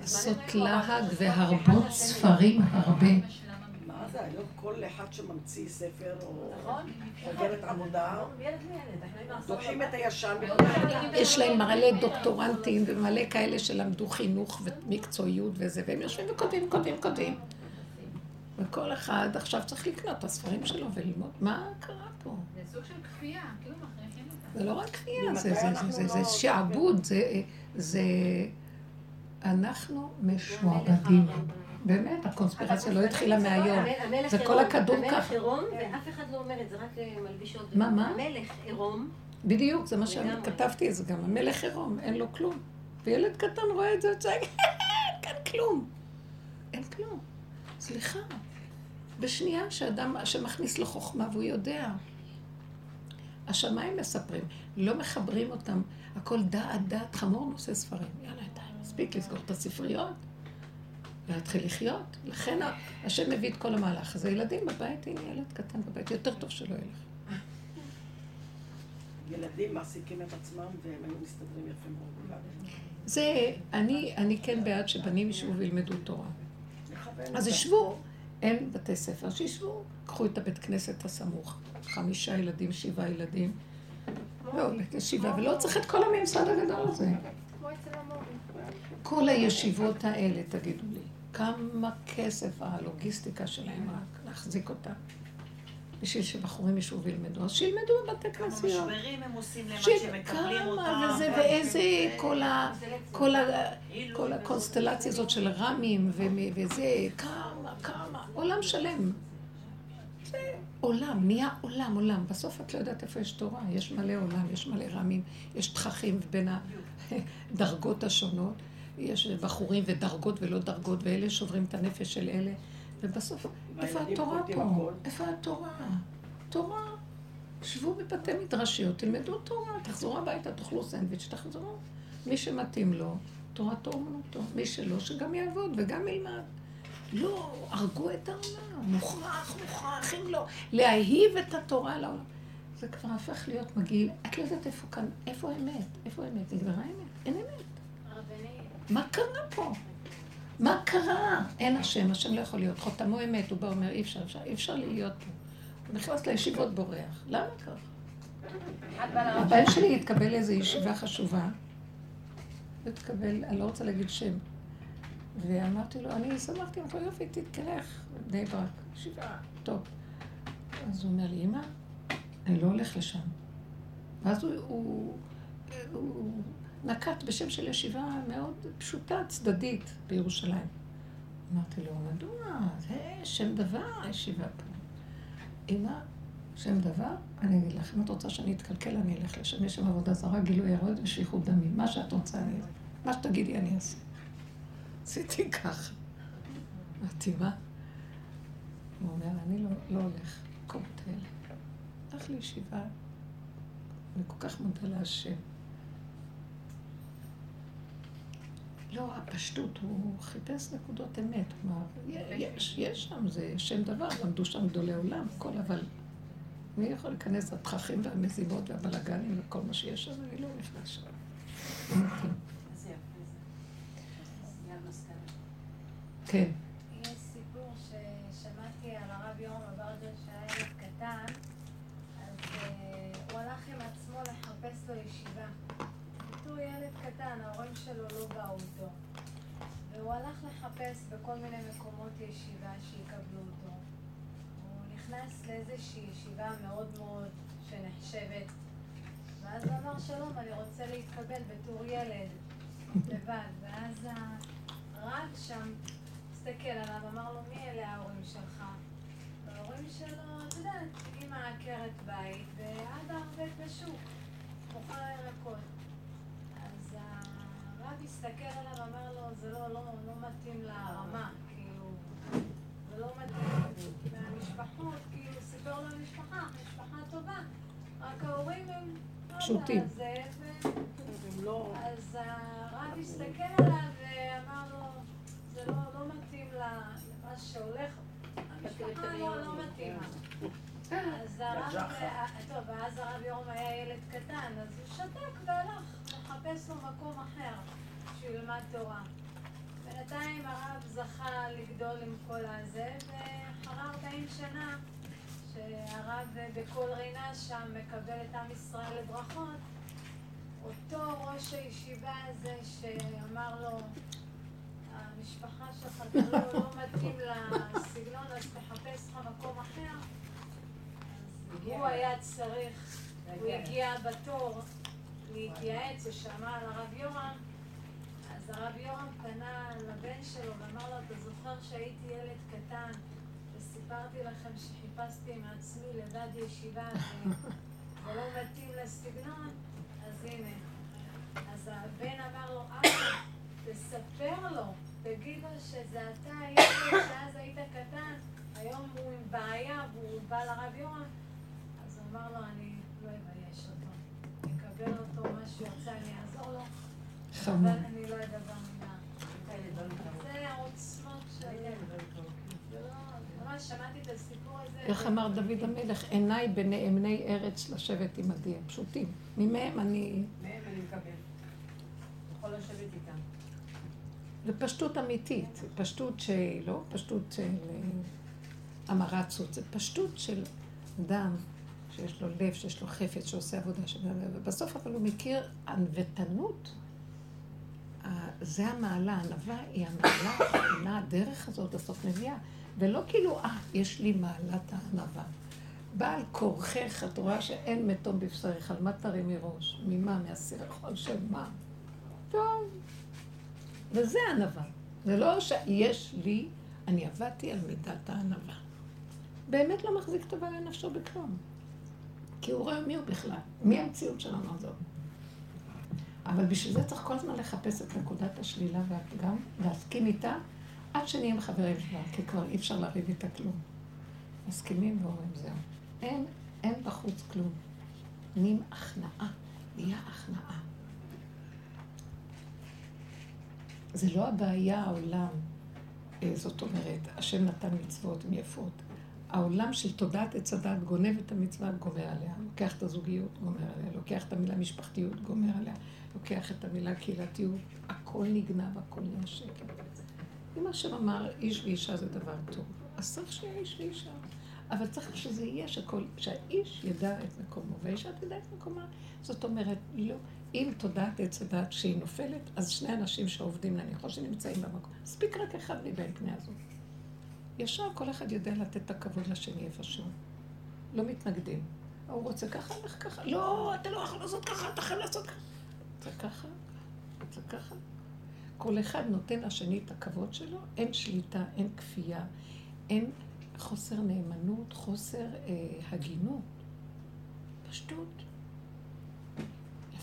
לעשות להג והרבות ספרים הרבה. זה היום כל אחד שממציא ספר או חוברת עבודה, דוחים את הישן. יש להם מלא דוקטורנטים ומלא כאלה שלמדו חינוך ומקצועיות וזה, והם יושבים וכותבים, כותבים, כותבים. וכל אחד עכשיו צריך לקנות את הספרים שלו וללמוד. מה קרה פה? זה סוג של כפייה, כאילו מכריחים אותם. זה לא רק כפייה, זה שעבוד, זה... אנחנו משועבדים. באמת, הקונספירציה לא התחילה מהיום. זה כל הכדור ככה. המלך עירום, ואף אחד לא אומר את זה, רק אה, מלביש עוד... מה, מה? המלך עירום. בדיוק, זה מה שכתבתי זה גם. המלך עירום, אין לו כלום. וילד קטן רואה את זה וצועק, אין כאן כלום. אין כלום. סליחה. בשנייה שאדם, שמכניס לו חוכמה והוא יודע. השמיים מספרים, לא מחברים אותם, הכל דעת דעת חמור נושא ספרים. יאללה, די, מספיק לסגור את הספריות להתחיל לחיות. לכן השם מביא את כל המהלך הזה. ילדים בבית, הנה ילד קטן בבית, יותר טוב שלא ילך. ילדים מעסיקים את עצמם והם היו מסתדרים יפה מאוד. זה, אני, אני כן בעד שבנים ישבו וילמדו תורה. אז ישבו, אין בתי ספר, שישבו, קחו את הבית כנסת הסמוך, חמישה ילדים, שבעה ילדים. לא, שבעה, ולא צריך את כל הממסד הגדול הזה. כל הישיבות האלה, תגידו לי, כמה כסף הלוגיסטיקה שלהם רק להחזיק אותה. בשביל שבחורים ישבו וילמדו, אז שילמדו בבתי כנסיות. כמה משברים הם עושים למה שמקבלים אותם. כמה וזה, ואיזה כל ה... כל ה... כל הקונסטלציה הזאת של רמים וזה, כמה, כמה, עולם שלם. זה עולם, נהיה עולם, עולם. בסוף את לא יודעת איפה יש תורה, יש מלא עולם, יש מלא רמים, יש תככים בין הדרגות השונות. יש בחורים ודרגות ולא דרגות, ואלה שוברים את הנפש של אלה. ובסוף, איפה התורה פה? איפה התורה? תורה. שבו בבתי מדרשיות, תלמדו תורה, תחזרו הביתה, תאכלו סנדוויץ', תחזרו. מי שמתאים לו, תורתו אומנותו. מי שלא, שגם יעבוד וגם ילמד. לא, הרגו את העולם. מוכרח, מוכרח, אם לא. להאהיב את התורה לעולם. זה כבר הפך להיות מגעיל. את לא יודעת איפה כאן, איפה האמת? איפה האמת? נגמרה האמת? אין אמת. מה קרה פה? מה קרה? אין השם, השם לא יכול להיות. חותמו אמת, הוא בא ואומר, אי אפשר, אפשר, אי אפשר להיות פה. הוא נכנס לישיבות בורח. למה ככה? הבן שלי התקבל לאיזו ישיבה חשובה. הוא התקבל, אני לא רוצה להגיד שם. ואמרתי לו, אני שמחתי, אמרתי לו, יופי, תתקלח, בני ברק, ישיבה, טוב. אז הוא אומר לי, אמא, אני לא הולך לשם. ואז הוא, הוא, הוא נקט בשם של ישיבה מאוד פשוטה, צדדית, בירושלים. אמרתי לו, מדוע? זה שם דבר, הישיבה פה. אמא, שם דבר, אני אגיד לך, אם את רוצה שאני אתקלקל, אני אלך לשם. יש שם עבודה זרה, גילוי עריות ושפיכות דמים. מה שאת רוצה, אני... מה שתגידי, אני אעשה. עשיתי ככה. אמרתי, מה? הוא אומר, אני לא, לא הולך למקומות האלה. הלך לישיבה, אני כל כך מודה להשם. לא, הפשטות, הוא חיפש נקודות אמת. כלומר, יש, יש שם, זה שם דבר, למדו שם גדולי עולם, הכל, אבל מי יכול להיכנס לתככים והמזימות והבלאגנים וכל מה שיש שם? אני לא נכנס שם. כן. יש סיפור ששמעתי על הרב יורם אברג'ל שהיה ילד קטן, אז אה, הוא הלך עם עצמו לחפש לו ישיבה. הוא ילד קטן, ההורים שלו לא באו איתו. והוא הלך לחפש בכל מיני מקומות ישיבה שיקבלו אותו. הוא נכנס לאיזושהי ישיבה מאוד מאוד שנחשבת, ואז הוא אמר שלום, אני רוצה להתקבל בתור ילד, לבד. ואז הרב שם הסתכל עליו, אמר לו, מי אלה ההורים שלך? וההורים שלו, את יודעת, אמא עקרת בית, ואבא עובד בשוק, מוכר ירקות. הרב הסתכל עליו, אמר לו, זה לא, לא, לא מתאים לרמה, כאילו, זה לא מתאים. מהמשפחות, כאילו, סיפר לו משפחה, משפחה טובה, רק ההורים הם... לא פשוטים. לא- אז הרב הסתכל עליו ואמר לו, זה לא, לא מתאים למה שהולך, המשפחה לא, לא מתאימה. אז הרב, טוב, ואז הרב יורם היה ילד קטן, אז הוא שתק והלך לחפש לו מקום אחר. שהוא ילמד תורה. בינתיים הרב זכה לגדול עם כל הזה, ואחרי 40 שנה, שהרב בכל רינה שם מקבל את עם ישראל לברכות, אותו ראש הישיבה הזה שאמר לו, המשפחה שלך לא, לא מתאים לסגנון, אז תחפש לך מקום אחר. הוא היה צריך, הוא הגיע בתור להתייעץ, הוא שמע על הרב יורם, אז הרב יורם פנה לבן שלו ואמר לו, אתה זוכר שהייתי ילד קטן וסיפרתי לכם שחיפשתי מעצמי לבד ישיבה ולא מתאים לסגנון? אז הנה. אז הבן אמר לו, אבא, תספר לו תגיד לו שזה אתה היית, שאז היית קטן, היום הוא עם בעיה והוא בא לרב יורם, אז הוא אמר לו, אני לא אבייש אותו. אקבל אותו, מה שיוצא, אני אעזור לו, אבל אני לא אדבר מילה. זה העוצמות של... לא- ממש שמעתי את הסיפור הזה. איך אמר דוד המלך, עיניי בנאמני ארץ לשבת עמדי, הם פשוטים. ממהם אני... מהם אני מקבל. יכול לשבת איתם. זה פשטות אמיתית, פשטות שהיא לא פשטות של אה, המרצות, זה פשטות של אדם שיש לו לב, שיש לו חפץ, שעושה עבודה של הלב, ובסוף אבל הוא מכיר ענוותנות. זה המעלה, הענווה היא המעלה האחרונה, הדרך הזאת בסוף מביאה, ולא כאילו, אה, יש לי מעלת הענווה. בעל כורכך, את רואה שאין מתום בבשריך, על מה תרימי ראש? ממה? מהסירך על של מה? טוב. וזה ענווה. זה לא שיש לי, אני עבדתי על מידת הענווה. באמת לא מחזיק טובה לנפשו בכלום. כי הוא רואה מי הוא בכלל, מי המציאות שלנו הזאת. אבל בשביל זה צריך כל הזמן לחפש את נקודת השלילה והפגם, להסכים איתה, עד שנהיה עם חברים שלה, כי כבר אי אפשר לריב איתה כלום. מסכימים ואומרים זהו. אין, אין בחוץ כלום. נהיים הכנעה, נהיה הכנעה. זה לא הבעיה העולם, אה, זאת אומרת, השם נתן מצוות, הן יפות. העולם של תודעת עץ הדת גונב את המצווה, גומר עליה. לוקח את הזוגיות, גומר עליה. לוקח את המילה משפחתיות, גומר עליה. לוקח את המילה קהילתיות, הכל נגנב, הכל נהיה שקר. אם השם אמר, איש ואישה זה דבר טוב, אז צריך שיהיה איש ואישה. אבל צריך שזה יהיה שכל, שהאיש ידע את מקומו, והאישה תדע את מקומה. זאת אומרת, לא, אם תודעת עץ הדת שהיא נופלת, אז שני אנשים שעובדים נניח, או שנמצאים במקום, מספיק רק אחד מבין פני הזוג. ישר כל אחד יודע לתת את הכבוד לשני איפשהו. לא מתנגדים. הוא רוצה ככה, הולך ככה. לא, אתה לא יכול לעשות ככה, אתה חייב לעשות ככה. זה ככה, זה ככה. כל אחד נותן לשני את הכבוד שלו, אין שליטה, אין כפייה, אין חוסר נאמנות, חוסר אה, הגינות. פשטות.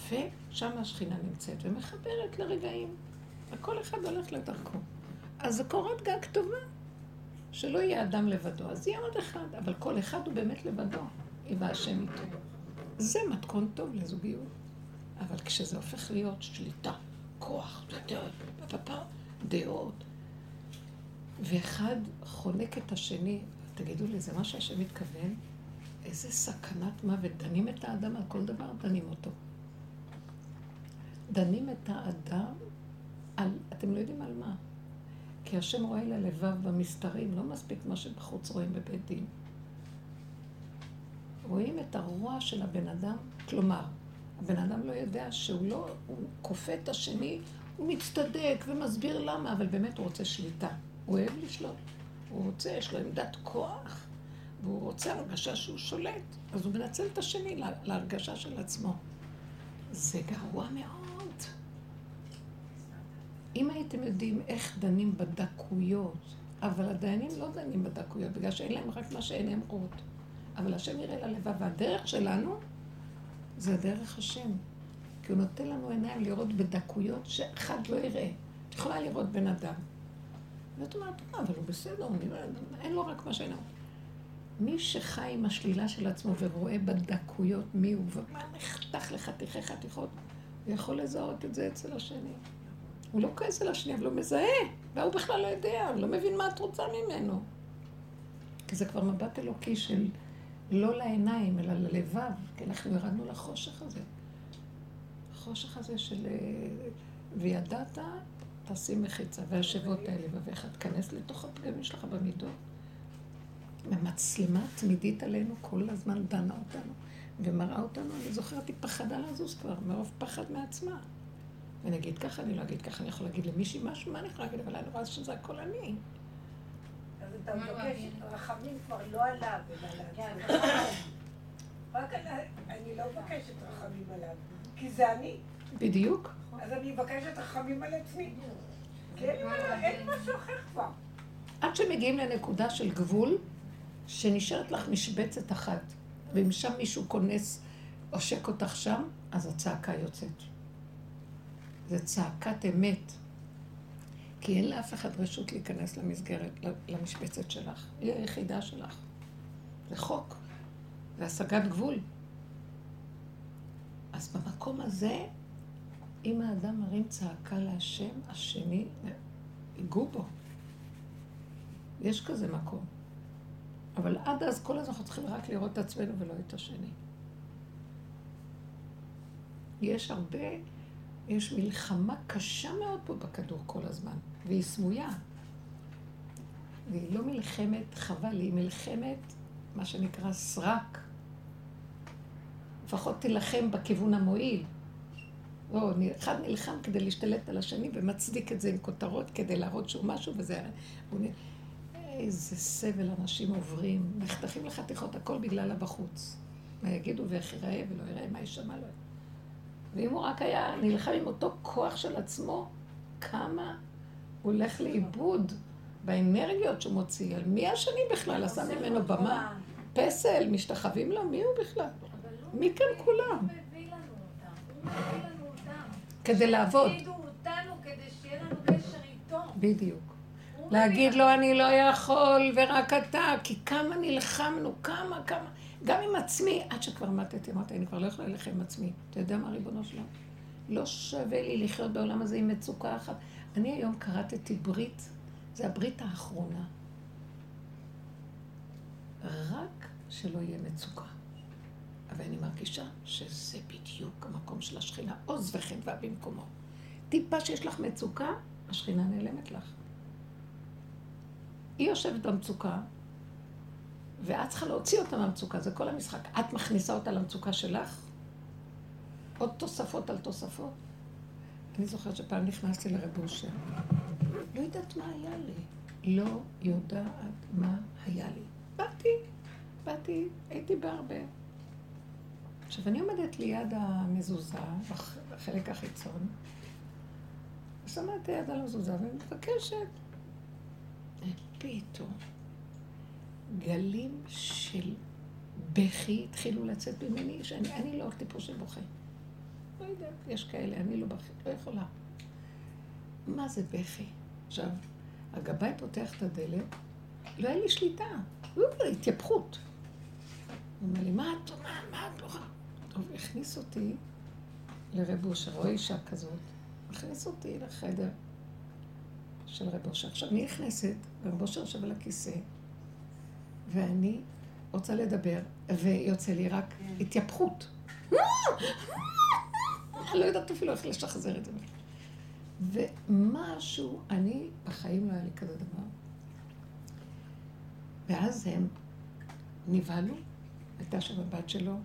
יפה, שם השכינה נמצאת ומחברת לרגעים. וכל אחד הולך לדרכו. אז זו קורת גג טובה, שלא יהיה אדם לבדו. אז יהיה עוד אחד, אבל כל אחד הוא באמת לבדו, אם השם איתו. זה מתכון טוב לזוגיות. אבל כשזה הופך להיות שליטה, כוח, דעות, דעות, ואחד חונק את השני, תגידו לי, זה מה שהשם מתכוון? איזה סכנת מוות. דנים את האדם על כל דבר, דנים אותו. דנים את האדם על, אתם לא יודעים על מה. כי השם רואה ללבב במסתרים, לא מספיק מה שבחוץ רואים בבית דין. רואים את הרוע של הבן אדם, כלומר, הבן אדם לא יודע שהוא לא, הוא כופה את השני, הוא מצטדק ומסביר למה, אבל באמת הוא רוצה שליטה. הוא אוהב לשלוט. הוא רוצה, יש לו עמדת כוח, והוא רוצה הרגשה שהוא שולט. אז הוא מנצל את השני להרגשה של עצמו. זה גרוע מאוד. אם הייתם יודעים איך דנים בדקויות, אבל הדיינים לא דנים בדקויות, בגלל שאין להם רק מה שאין רואות. אבל השם יראה ללבב, והדרך שלנו זה דרך השם. כי הוא נותן לנו עיניים לראות בדקויות שאחד לא יראה. את יכולה לראות בן אדם. ואת אומרת, אה, אבל הוא בסדר, נראה, אין לו רק מה שאין לו. מי שחי עם השלילה של עצמו ורואה בדקויות מי הוא ומה נחתך לחתיכי חתיכות, הוא יכול לזהות את זה אצל השני. הוא לא כועס על השני, אבל הוא מזהה, והוא בכלל לא יודע, הוא לא מבין מה את רוצה ממנו. כי זה כבר מבט אלוקי של לא לעיניים, אלא ללבב, כי אנחנו ירדנו לחושך הזה. החושך הזה של וידעת, תשים מחיצה, והשבות האלה בבך, תכנס לתוך הפגמים שלך במידות. ומצלמה תמידית עלינו כל הזמן דנה אותנו, ומראה אותנו, אני זוכרת, היא פחדה לזוז כבר, מרוב פחד מעצמה. ואני אגיד ככה, אני לא אגיד ככה, אני יכול להגיד למישהי משהו, מה אני יכולה להגיד? אבל אני רואה שזה הכל אני. אז אתה מבקש רחמים כבר לא עליו, אלא על עצמך. רק אני לא מבקשת רחמים עליו, כי זה אני. בדיוק. אז אני מבקשת רחמים על עצמי. כי אין משהו אחר כבר. עד שמגיעים לנקודה של גבול, שנשארת לך משבצת אחת, ואם שם מישהו כונס, עושק אותך שם, אז הצעקה יוצאת. זה צעקת אמת. כי אין לאף אחד רשות להיכנס למסגרת, למשבצת שלך. היא היחידה שלך. זה חוק. זה השגת גבול. אז במקום הזה, אם האדם מרים צעקה להשם, השני, ייגעו בו. יש כזה מקום. אבל עד אז כל הזמן אנחנו צריכים רק לראות את עצמנו ולא את השני. יש הרבה, יש מלחמה קשה מאוד פה בכדור כל הזמן, והיא סמויה. והיא לא מלחמת חבל, היא מלחמת, מה שנקרא סרק. לפחות תילחם בכיוון המועיל. לא, אחד נלחם כדי להשתלט על השני ומצדיק את זה עם כותרות כדי להראות שהוא משהו וזה... איזה סבל אנשים עוברים, נחתכים לחתיכות, הכל בגלל הבחוץ. מה יגידו ואיך ייראה ולא ייראה, מה יישמע לו. ואם הוא רק היה נלחם עם אותו כוח של עצמו, כמה הוא הולך לאיבוד באנרגיות שהוא מוציא. על מי השני בכלל? עשה ממנו במה? פסל, משתחווים לו? מי הוא בכלל? מי כאן כולם? כדי לעבוד. בדיוק. להגיד לו אני לא יכול ורק אתה, כי כמה נלחמנו, כמה, כמה, גם עם עצמי, עד שכבר מתתי, אמרתי, אני כבר לא יכולה ללכת עם עצמי. אתה יודע מה, ריבונו שלום? לא שווה לי לחיות בעולם הזה עם מצוקה אחת. אני היום קראתי ברית, זה הברית האחרונה. רק שלא יהיה מצוקה. אבל אני מרגישה שזה בדיוק המקום של השכינה, עוז וחדווה במקומו. טיפה שיש לך מצוקה, השכינה נעלמת לך. היא יושבת במצוקה, ואת צריכה להוציא אותה מהמצוקה, זה כל המשחק. את מכניסה אותה למצוקה שלך, עוד תוספות על תוספות. אני זוכרת שפעם נכנסתי לרב אושר, לא יודעת מה היה לי. לא יודעת מה היה לי. באתי, באתי, הייתי בהרבה. עכשיו, אני עומדת ליד המזוזה, בחלק החיצון, ושמה יד על המזוזה ומבקשת. פתאום גלים של בכי התחילו לצאת ממני, שאני לא טיפוס שבוכה. לא יודעת, יש כאלה, אני לא, בכי, לא יכולה. מה זה בכי? עכשיו, הגבאי פותח את הדלת, לא היה לי שליטה, התייפכות. הוא אומר לי, מה את, מה, מה את לא... טוב, הכניס אותי לרב אושר, או אישה כזאת, הכניס אותי לחדר של רב אושר. עכשיו, אני נכנסת, ורב אושר יושב על הכיסא, ואני רוצה לדבר, ויוצא לי רק כן. התייפכות. אני לא יודעת אפילו איך לשחזר את זה. ומשהו, אני, בחיים לא היה לי כזה דבר. ואז הם נבהלו, הייתה שם הבת שלו,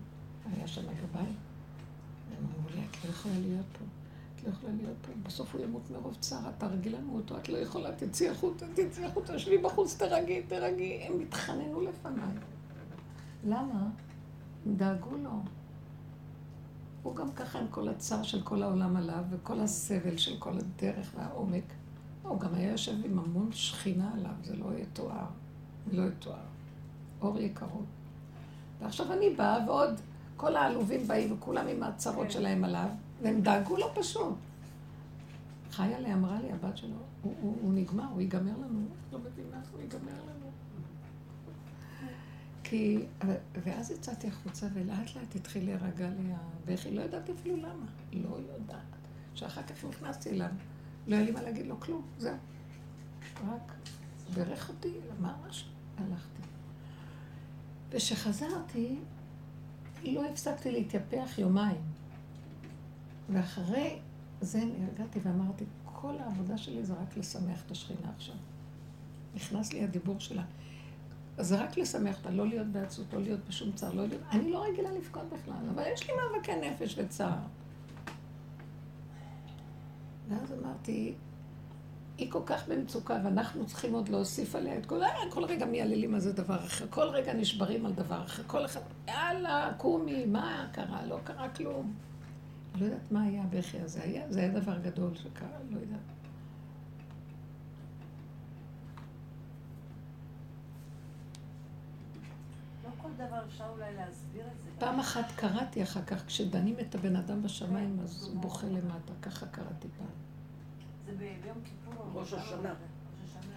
היה שם הגבאי, והם אמרו לי, את לא יכולה להיות פה. את לא יכולה להיות פה, בסוף הוא ימות מרוב צער, את תהרגי לנו אותו, את לא יכולה, תצאי החוצה, תצאי החוצה, שבי בחוץ, תרגי, תרגי. הם התחננו לפניי. למה? הם דאגו לו. הוא גם ככה עם כל הצער של כל העולם עליו, וכל הסבל של כל הדרך והעומק. הוא גם היה יושב עם המון שכינה עליו, זה לא יתואר. לא יתואר. אור יקרות. ועכשיו אני באה, ועוד כל העלובים באים, וכולם עם הצרות כן. שלהם עליו. והם דאגו לו פשוט. חיה לי אמרה לי, הבת שלו, הוא, הוא, הוא נגמר, הוא ייגמר לנו. לא מבינה, הוא ייגמר לנו. כי, ואז יצאתי החוצה ולאט לאט התחיל להירגע לי הבכי, לא ידעתי אפילו למה. לא יודעת. שאחר כך נכנסתי אליו, לא היה לי מה להגיד לו כלום, זהו. רק בירך אותי, משהו, הלכתי. וכשחזרתי, לא הפסקתי להתייפח יומיים. ואחרי זה נרגעתי ואמרתי, כל העבודה שלי זה רק לשמח את השכינה עכשיו. נכנס לי הדיבור שלה. זה רק לשמח אותה, לא להיות בעצות, לא להיות בשום צער, לא להיות... אני לא רגילה לבכות בכלל, אבל יש לי מאבקי נפש וצער. ואז אמרתי, היא כל כך במצוקה, ואנחנו צריכים עוד להוסיף עליה את כל... כל רגע מייללים על זה דבר אחר, כל רגע נשברים על דבר אחר, כל אחד, יאללה, קומי, מה קרה? לא קרה כלום. לא יודעת מה היה הבכי הזה, היה, זה היה דבר גדול שקרה, לא יודעת. לא פעם אחת קראתי אחר כך, כשדנים את הבן אדם בשמיים, אז הוא בוכה למטה, ככה קראתי פעם. זה ביום כיפור. ראש השנה.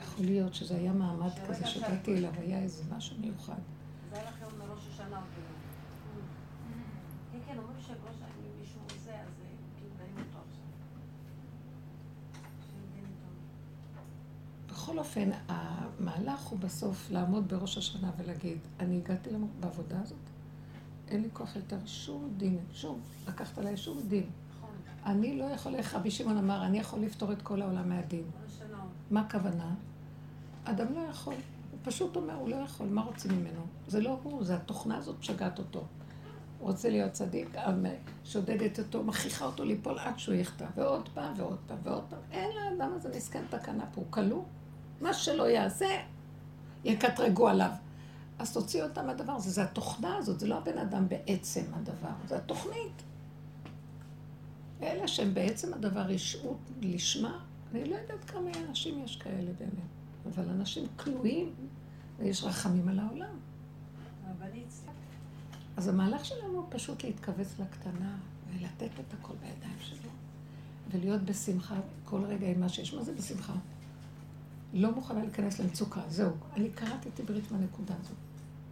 יכול להיות שזה היה מעמד כזה שבאתי אליו, היה איזה משהו מיוחד. זה היה לכם מראש השנה. כן, כן, אומרים שראש מישהו זה, אז כאילו דנים אותו עכשיו. בכל אופן, המהלך הוא בסוף לעמוד בראש השנה ולהגיד, אני הגעתי בעבודה הזאת, אין לי כוח יותר שום דין, שום, לקחת עליי שום דין. נכון. אני לא יכול, איך רבי שמעון אמר, אני יכול לפתור את כל העולם מהדין. מה הכוונה? אדם לא יכול. הוא פשוט אומר, הוא לא יכול, מה רוצים ממנו? זה לא הוא, זה התוכנה הזאת משגעת אותו. הוא רוצה להיות צדיק, שודדת אותו, מכריחה אותו ליפול עד שהוא יחטא, ועוד פעם ועוד פעם ועוד פעם. אין לאדם הזה מסכן תקנה פה, הוא כלוא. מה שלא יעשה, יקטרגו עליו. אז תוציא אותה מהדבר הזה, זה התוכנה הזאת, זה לא הבן אדם בעצם הדבר, זה התוכנית. אלה שהם בעצם הדבר רשעות לשמה, אני לא יודעת כמה אנשים יש כאלה באמת, אבל אנשים כלואים, ויש רחמים על העולם. אז המהלך שלנו הוא פשוט להתכווץ לקטנה, ולתת את הכל בידיים שלו, ולהיות בשמחה כל רגע עם מה שיש. מה זה בשמחה? לא מוכנה להיכנס למצוקה, זהו. אני קראתי את עברית מהנקודה הזאת.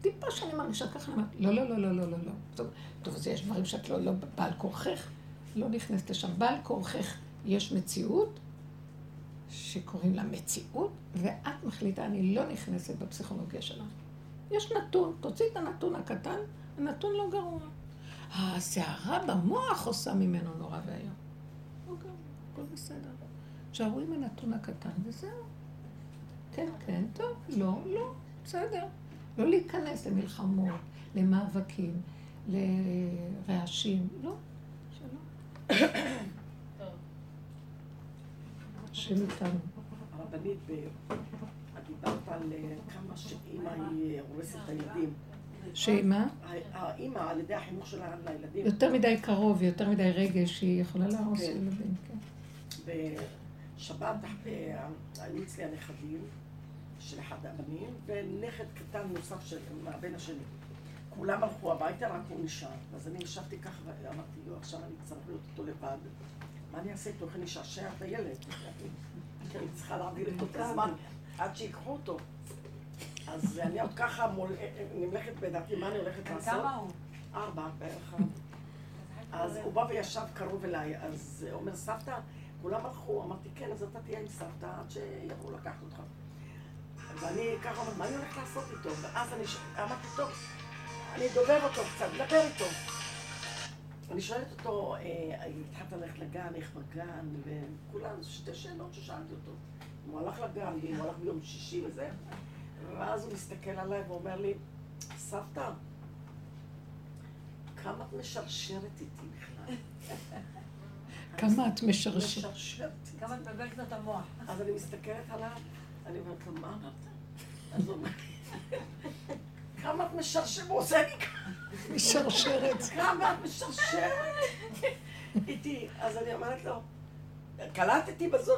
טיפה שאני מרגישה ככה, אני לא, לא, לא, לא, לא, לא, לא. טוב, טוב, אז יש דברים שאת לא, לא בעל כורכך, לא נכנסת לשם. בעל כורכך יש מציאות, שקוראים לה מציאות, ואת מחליטה, אני לא נכנסת בפסיכולוגיה שלה. יש נתון, תוציא את הנתון הקטן, הנתון לא גרוע. הסערה במוח עושה ממנו נורא ואיום. לא גרוע, הכל בסדר. תשארו עם הנתון הקטן וזהו. כן, כן, טוב, לא, לא, בסדר. לא להיכנס למלחמות, למאבקים, לרעשים, לא, שלא. השם איתנו. הרבנית, את דיברת על אה, כמה שאימא היא הורסת את הילדים. שמה? האימא, על ידי החינוך שלה לילדים. יותר מדי קרוב, יותר מדי רגש, היא יכולה להרוס כן. ילדים, כן. בשבת אה, היו אצלי הנכדים של אחד הבנים, ונכד קטן נוסף של הבן השני. כולם הלכו הביתה, רק הוא נשאר. אז אני ישבתי ככה ואמרתי, לו, עכשיו אני צריך להיות איתו לבד. מה אני אעשה איתו? איך אני אשעשע את הילד? כי אני צריכה להעביר איתו את הזמן עד שיקחו אותו. אז אני עוד ככה נמלכת בדעתי, מה אני הולכת לעשות? כמה הוא? ארבע בערך. אז הוא בא וישב קרוב אליי, אז אומר, סבתא, כולם הלכו, אמרתי, כן, אז אתה תהיה עם סבתא עד שיבואו לקחת אותך. ואני ככה אומרת, מה אני הולכת לעשות איתו? ואז אני אמרתי, טוב, אני דובר אותו קצת, מדבר איתו. אני שואלת אותו, אה, התחלת ללכת לגן, איך בגן, וכולן, שתי שאלות ששאלתי אותו. הוא הלך לגן, הוא הלך ביום שישי וזה, ואז הוא מסתכל עליי ואומר לי, סבתא, כמה את משרשרת איתי בכלל? כמה את משרשרת? כמה את מבלקת את המוח. אז אני מסתכלת עליו, אני אומרת לו, מה אמרת? אז הוא אומר, כמה את משרשרת? הוא עושה לי ככה. משרשרת. כמה את משרשרת איתי. אז אני אומרת לו, קלטתי בזו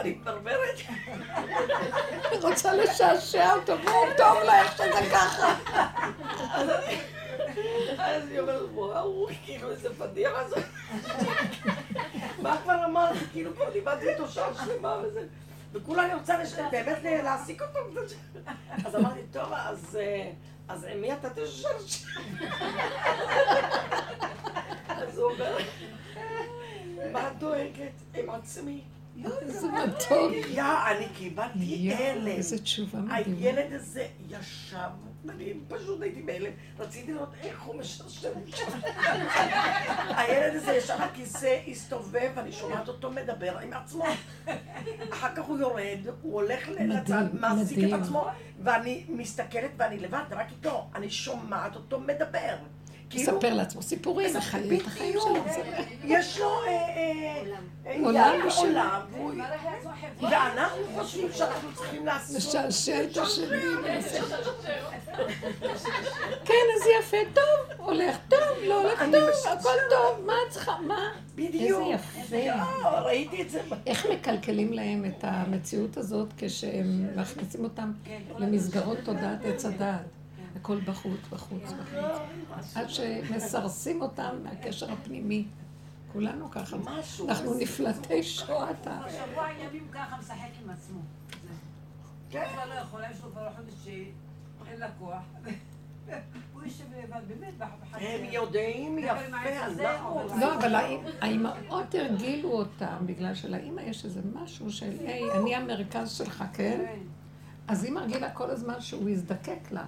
אני מתברברת. אני רוצה לשעשע אותו, והוא טוב לה איך שזה ככה. אז אני אומרת, וואו, כאילו איזה פדיחה זאת. מה כבר אמרתי? כאילו כבר דיברתי איתו שעה שלמה וזה. וכולה אני רוצה באמת להעסיק אותו. אז אמרתי, טוב, אז... אז עם מי אתה תשרשר? אז הוא אומר, מה דואגת? עם עצמי. איזה מתוק. יא, אני קיבלתי הלם. איזה תשובה מדהימה. הילד הזה ישב, אני פשוט הייתי בהלם. רציתי לראות איך הוא משרשר שם. הילד הזה ישב בכיסא, הסתובב, ואני שומעת אותו מדבר עם עצמו. אחר כך הוא יורד, הוא הולך לצד, מעסיק את עצמו, ואני מסתכלת ואני לבד, רק איתו. אני שומעת אותו מדבר. כאילו- מספר לעצמו סיפורים, מחיים את החיים שלו. יש לו אה, אה, עולם עולם, ואנחנו חושבים שאנחנו צריכים לעשות... לשעשע את השני. כן, אז יפה, טוב, הולך טוב, לא הולך טוב, הכל טוב, מה את צריכה, מה? בדיוק. איזה יפה. ראיתי את זה. איך מקלקלים להם את המציאות הזאת כשהם מכניסים אותם למסגרות תודעת עץ הדעת. הכל בחוץ, בחוץ, בחוץ. עד שמסרסים אותם מהקשר הפנימי. כולנו ככה. אנחנו נפלטי שואת ה... כבר שבוע ימים ככה משחק עם עצמו. זה. כן. הוא כבר לא יכול, יש לו כבר חודש שאין לה כוח. הוא יושב לבד, באמת, בחצר. הם יודעים יפה, לא, אבל האימהות הרגילו אותם, בגלל שלאימא יש איזה משהו של, היי, אני המרכז שלך, כן? כן. אז היא מרגילה כל הזמן שהוא יזדקק לה.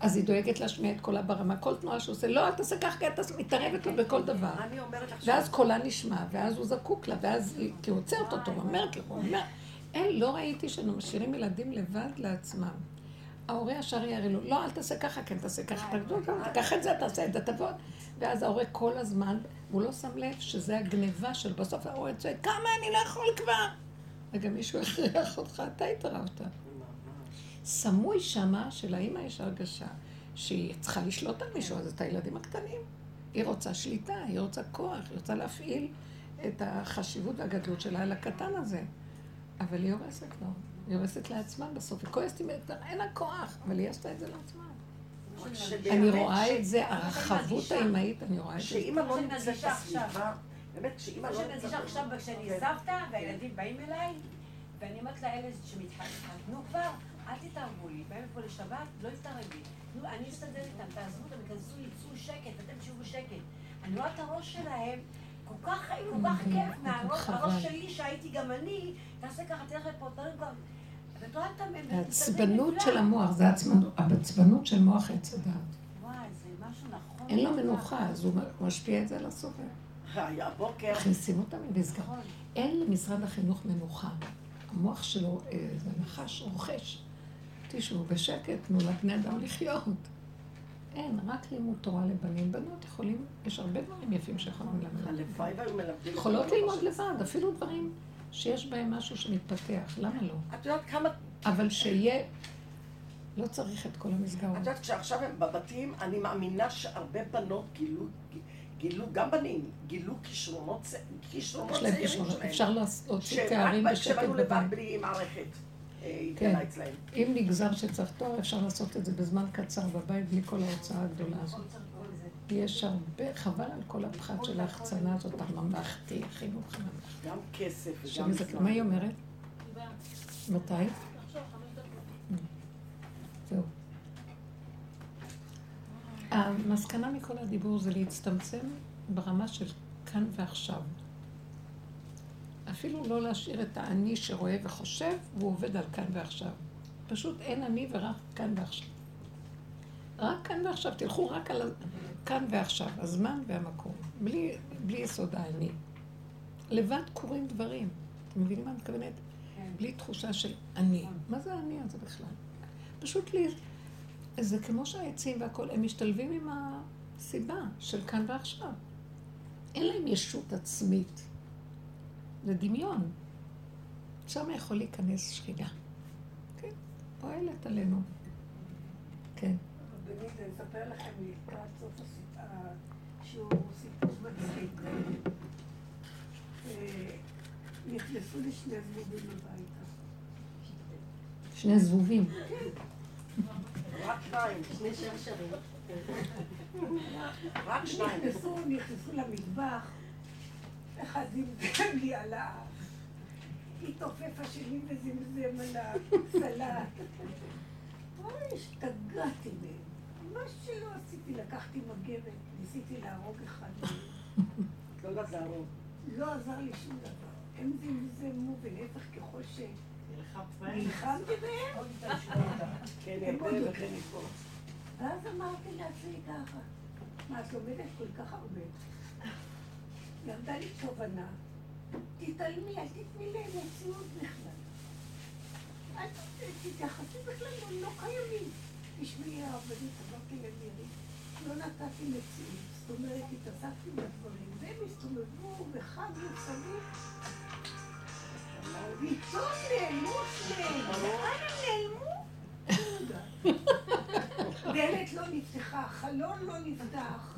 אז היא דואגת להשמיע את קולה ברמה. כל תנועה שהוא עושה, לא, אל תעשה כך, כי אתה מתערבת לו בכל דבר. אני אומרת לך ואז קולה נשמע, ואז הוא זקוק לה, ואז היא, כי הוא עוצרת אותו, ואומרת לו, הוא אומר, אין, לא ראיתי שמשאירים ילדים לבד לעצמם. ההורה ישר יראה לו, לא, אל תעשה ככה, כן תעשה ככה, תיקח את זה, תעשה את זה, תבוא. ואז ההורה כל הזמן, הוא לא שם לב שזה הגניבה של בסוף ההורה צועק, כמה אני לא יכול כבר? רגע, מישהו הכריח אותך, אתה התערבת. סמוי שמה שלאימא יש הרגשה שהיא צריכה לשלוט על מישהו, אז את הילדים הקטנים. היא רוצה שליטה, היא רוצה כוח, היא רוצה להפעיל את החשיבות והגדלות שלה על הקטן הזה. אבל היא הורסת לו, היא הורסת לעצמה בסוף. היא כועסת, היא אומרת, אין לה כוח, אבל היא עשתה את זה לעצמה. אני רואה את זה, מרגישה. האימהית, אני רואה את זה. שאימא לא נמצאת. בסביבה, באמת, כשאימא לא נמצאת... עכשיו כשאני כן. סבתא והילדים באים אליי, ואני אומרת לאלה שמתחתנו כבר, אל תתערבו לי, באים פה לשבת, לא תתערבי. נו, אני אסתדר איתם, תעזבו אותם, ייכנסו, יצאו שקט, אתם תשבו שקט. אני רואה את הראש שלהם, כל כך כל כך כיף מהראש חבל. הראש שלי, שהייתי גם אני, תעשה ככה, תלך לפה, תלך הם העצבנות של המוח, זה העצבנות, של מוח עץ הדעת. וואי, זה משהו נכון. אין לו מנוחה, אז הוא משפיע את זה על הסובב. היה הבוקר, מכניסים אותם למסגרת. אין למשרד החינוך מנוחה. המוח שלו אה, זה נחש, רוכש. תשבו בשקט, תנו לבני אדם לחיות. אין, רק לימוד תורה לבנים. בנות יכולים, יש הרבה דברים יפים שיכולים ללמד. הלוואי והיו מלמדים... יכולות ללמוד. לבד, אפילו דברים שיש בהם משהו שמתפתח, למה לא? את יודעת כמה... אבל שיהיה, לא צריך את כל המסגרות. את יודעת, כשעכשיו הם בבתים, אני מאמינה שהרבה בנות גילו, גילו, גם בנים, גילו כישרונות, כישרונות צעירים שלהם. אפשר לעשות- להוציא תארים בשקט היו לבד בבית. בלי מערכת. אה, כן. התגלה אצלהם. אם נגזר שצריך תואר, אפשר לעשות את זה בזמן קצר בבית, בלי כל ההוצאה הגדולה הזאת. יש הרבה, חבל על כל הפחת של ההחצנה הזאת, הממלכתי, החינוך הממלכתי. גם כסף וגם... מה היא אומרת? מתי? זהו. המסקנה מכל הדיבור זה להצטמצם ברמה של כאן ועכשיו. אפילו לא להשאיר את האני שרואה וחושב, והוא עובד על כאן ועכשיו. פשוט אין אני ורק כאן ועכשיו. רק כאן ועכשיו, תלכו רק על כאן ועכשיו, הזמן והמקום, בלי, בלי יסוד האני. לבד קורים דברים. אתם מבינים מה אני מתכוונת? כן. בלי תחושה של אני. מה זה האני הזה בכלל? פשוט לי, זה כמו שהעצים והכול, הם משתלבים עם הסיבה של כאן ועכשיו. אין להם ישות עצמית. זה דמיון. שם יכול להיכנס שכינה. כן, פועלת עלינו. כן. רבנית, אני אספר לכם לקראת סוף השיעור סיפור מצחיק. אה, נכנסו לי שני זבובים הביתה. שני זבובים. רק שניים, שני שרשרים. רק שניים. נכנסו למטבח, אחד זמזם לי על האף. התעופף השני וזמזם על הסלט. וואי, השתגעתי מהם. מה שלא עשיתי, לקחתי מגבת, ניסיתי להרוג אחד מהם. לא יודעת להרוג. לא עזר לי שום דבר. הם זמזמו, ולהפך ככל נלחמת בהם? שנלחמתי בהם, כן, הם יפה עוד יותר. וכן יפה. ואז אמרתי לעצמי ככה, מה, את לומדת כל כך הרבה? ירדה לי תובנה, תתעלמי, אל תתני להם מציאות בכלל. אל תתייחסי בכלל, הם לא קיימים. תשמעי, הרבנית, אמרתי למירי, לא נתתי מציאות. זאת אומרת, התעסקתי בדברים, והם הסתובבו וחגו מסביב. פתאום נעלמו שניהם, לאן הם נעלמו? דלת לא נפתחה, חלון לא נפתח.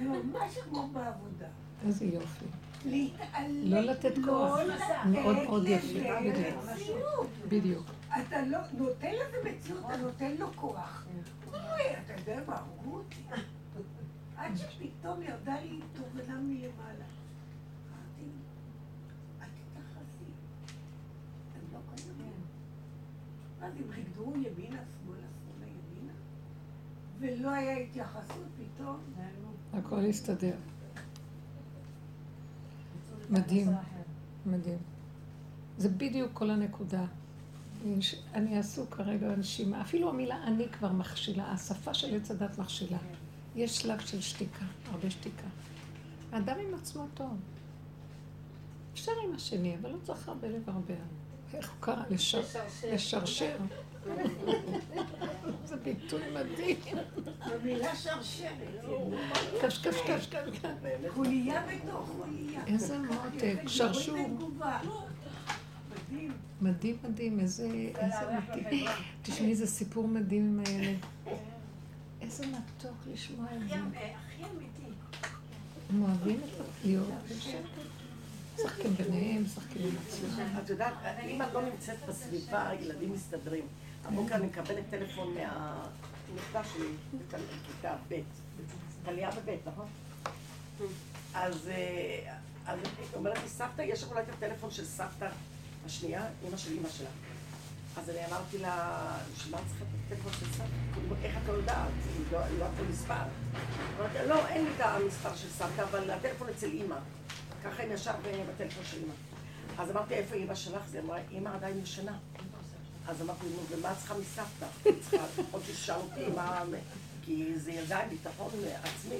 ממש כמו בעבודה. איזה יופי. להתעלם. לא לתת כוח. מאוד מאוד יפה, בדיוק. אתה לא נותן לזה מציאות, אתה נותן לו כוח. אתה יודע מה, הרגו אותי. עד שפתאום ירדה לי תובנה מלמעלה. אמרתי, אל תתחזי, הם לא קיימים. אז הם חיגדו ימינה, שמאלה, שמאלה, ימינה, ולא היה התייחסות פתאום. הכל יסתדר. מדהים. מדהים. זה בדיוק כל הנקודה. אני עסוק כרגע בנשימה. אפילו המילה אני כבר מכשילה, השפה של עץ הדת מכשילה. יש שלב של שתיקה, הרבה שתיקה. האדם עם עצמו טוב. אפשר עם השני, אבל לא צריך הרבה לברבר. איך הוא קרא? לשר- לשרשר. זה ביטוי מדהים. במילה שרשרת, קש, קש, קש, קש. חוליה בתוך חוליה. איזה מותק, שרשור. יורד בתגובה. מדהים. מדהים, איזה, מדהים. תשמעי, זה סיפור מדהים עם הילד. איזה מתוק לשמוע את זה. הכי הכי אמיתי. הם אוהבים את להיות בשקט. משחקים ביניהם, משחקים עם עצמם. את יודעת, אם את לא נמצאת בסביבה, הילדים מסתדרים. הבוקר אני מקבלת טלפון מהנכדה שלי, בכיתה ב', טליה בב', נכון? אז אה, אז היא אומרת לי, סבתא, יש לך אולי את הטלפון של סבתא השנייה, אימא של אימא שלה. אז אני אמרתי לה, בשביל מה צריכה את הטלפון של סבתא? איך את לא יודעת? לא לא יודעת את המספר. אמרתי לא, אין לי את המספר של סבתא, אבל הטלפון אצל אימא. ככה הם ישר בטלפון של אימא. אז אמרתי, איפה אימא שלך? היא אמרה, אימא עדיין ישנה. אז אמרתי, נו, ומה צריכה מסבתא? היא צריכה לפחות לשאול אותי מה... כי זה ילדה עם ביטחון עצמי.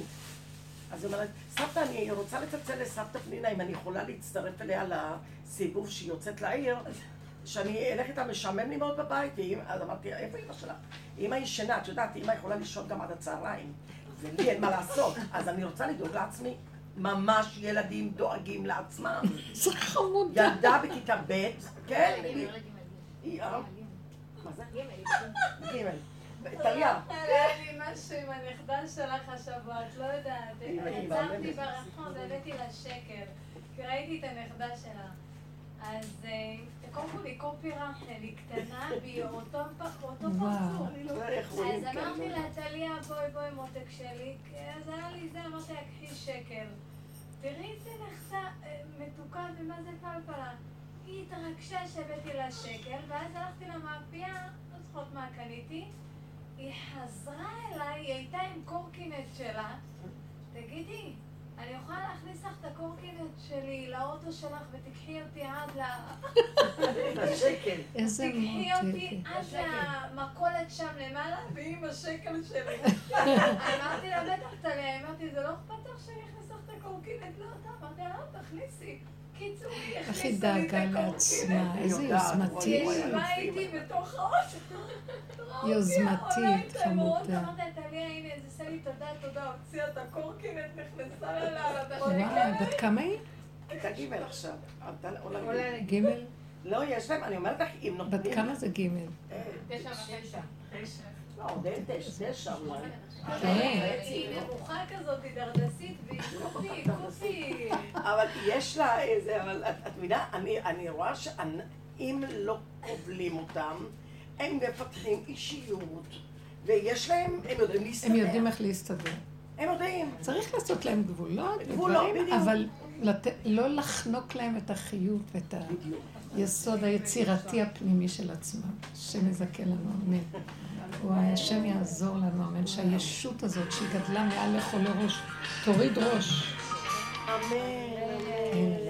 אז היא אומרת, סבתא, אני רוצה לצלצל לסבתא פנינה, אם אני יכולה להצטרף אליה לסיבוב שהיא יוצאת לעיר, שאני אלך איתה, משעמם לי מאוד בבית. אז אמרתי, איפה אימא שלך? אמא ישנה, את יודעת, אמא יכולה לישון גם עד הצהריים. ולי אין מה לעשות. אז אני רוצה לדאוג לעצמי. ממש ילדים דואגים לעצמם. זה חמודה. ילדה בכיתה ב', כן, היא... אה? מה זה? ג'. טליה. היה לי משהו עם הנכדה שלך השבוע, את לא יודעת. מהממת. ברחוב והבאתי לה שקר, ראיתי את הנכדה שלה. אז אה, קודם כל היא קופי רחל, היא קטנה והיא אותו. פרצוף. לא אז אמרתי. לה, טליה, בואי בואי מותק שלי, אז היה לי זה, אמרתי לה, קחי שקל. תראי איזה נכדה אה, מתוקה ומה זה פלפלה. היא התרגשה שהבאתי לה שקל, ואז הלכתי למאפייה, לא זוכרת מה קניתי, היא חזרה אליי, היא הייתה עם קורקינט שלה, תגידי, אני יכולה להכניס לך את הקורקינט שלי לאוטו שלך ותקחי אותי עד ל... השקל. איזה תקחי אותי. עד למכולת שם למעלה, ועם השקל שלי. אמרתי לה, בטח אמרתי, זה לא אכפת לך שאני אכניס לך את הקורקינט? לא, אתה אמרתי לה, לא, תכניסי. איך היא דאגה. לעצמה, איזה יוזמתית. יוזמתית, חמודה. וואי, בת כמה היא? כיתה ג' עכשיו. ג'. לא, יש להם, אני אומרת לך, אם נותנים... בת כמה זה ג'? אה, תשע וחצי. לא, עוד אין תשע, תשע אולי. כן. היא נמוכה כזאת, היא דרדסית, והיא קופי, קופי. אבל יש לה איזה, אבל את מבינה, אני, אני רואה שאם לא כובלים אותם, הם מפתחים אישיות, ויש להם, הם יודעים להסתדר. הם יודעים איך להסתדר. הם יודעים. צריך לעשות להם גבולות גבולות. אבל. לא לחנוק להם את החיות ואת היסוד היצירתי הפנימי של עצמם, שמזכה לנו, אמן. וואי, השם יעזור לנו, אמן, שהישות הזאת, שהיא גדלה מעל לכל ראש, תוריד ראש. אמן.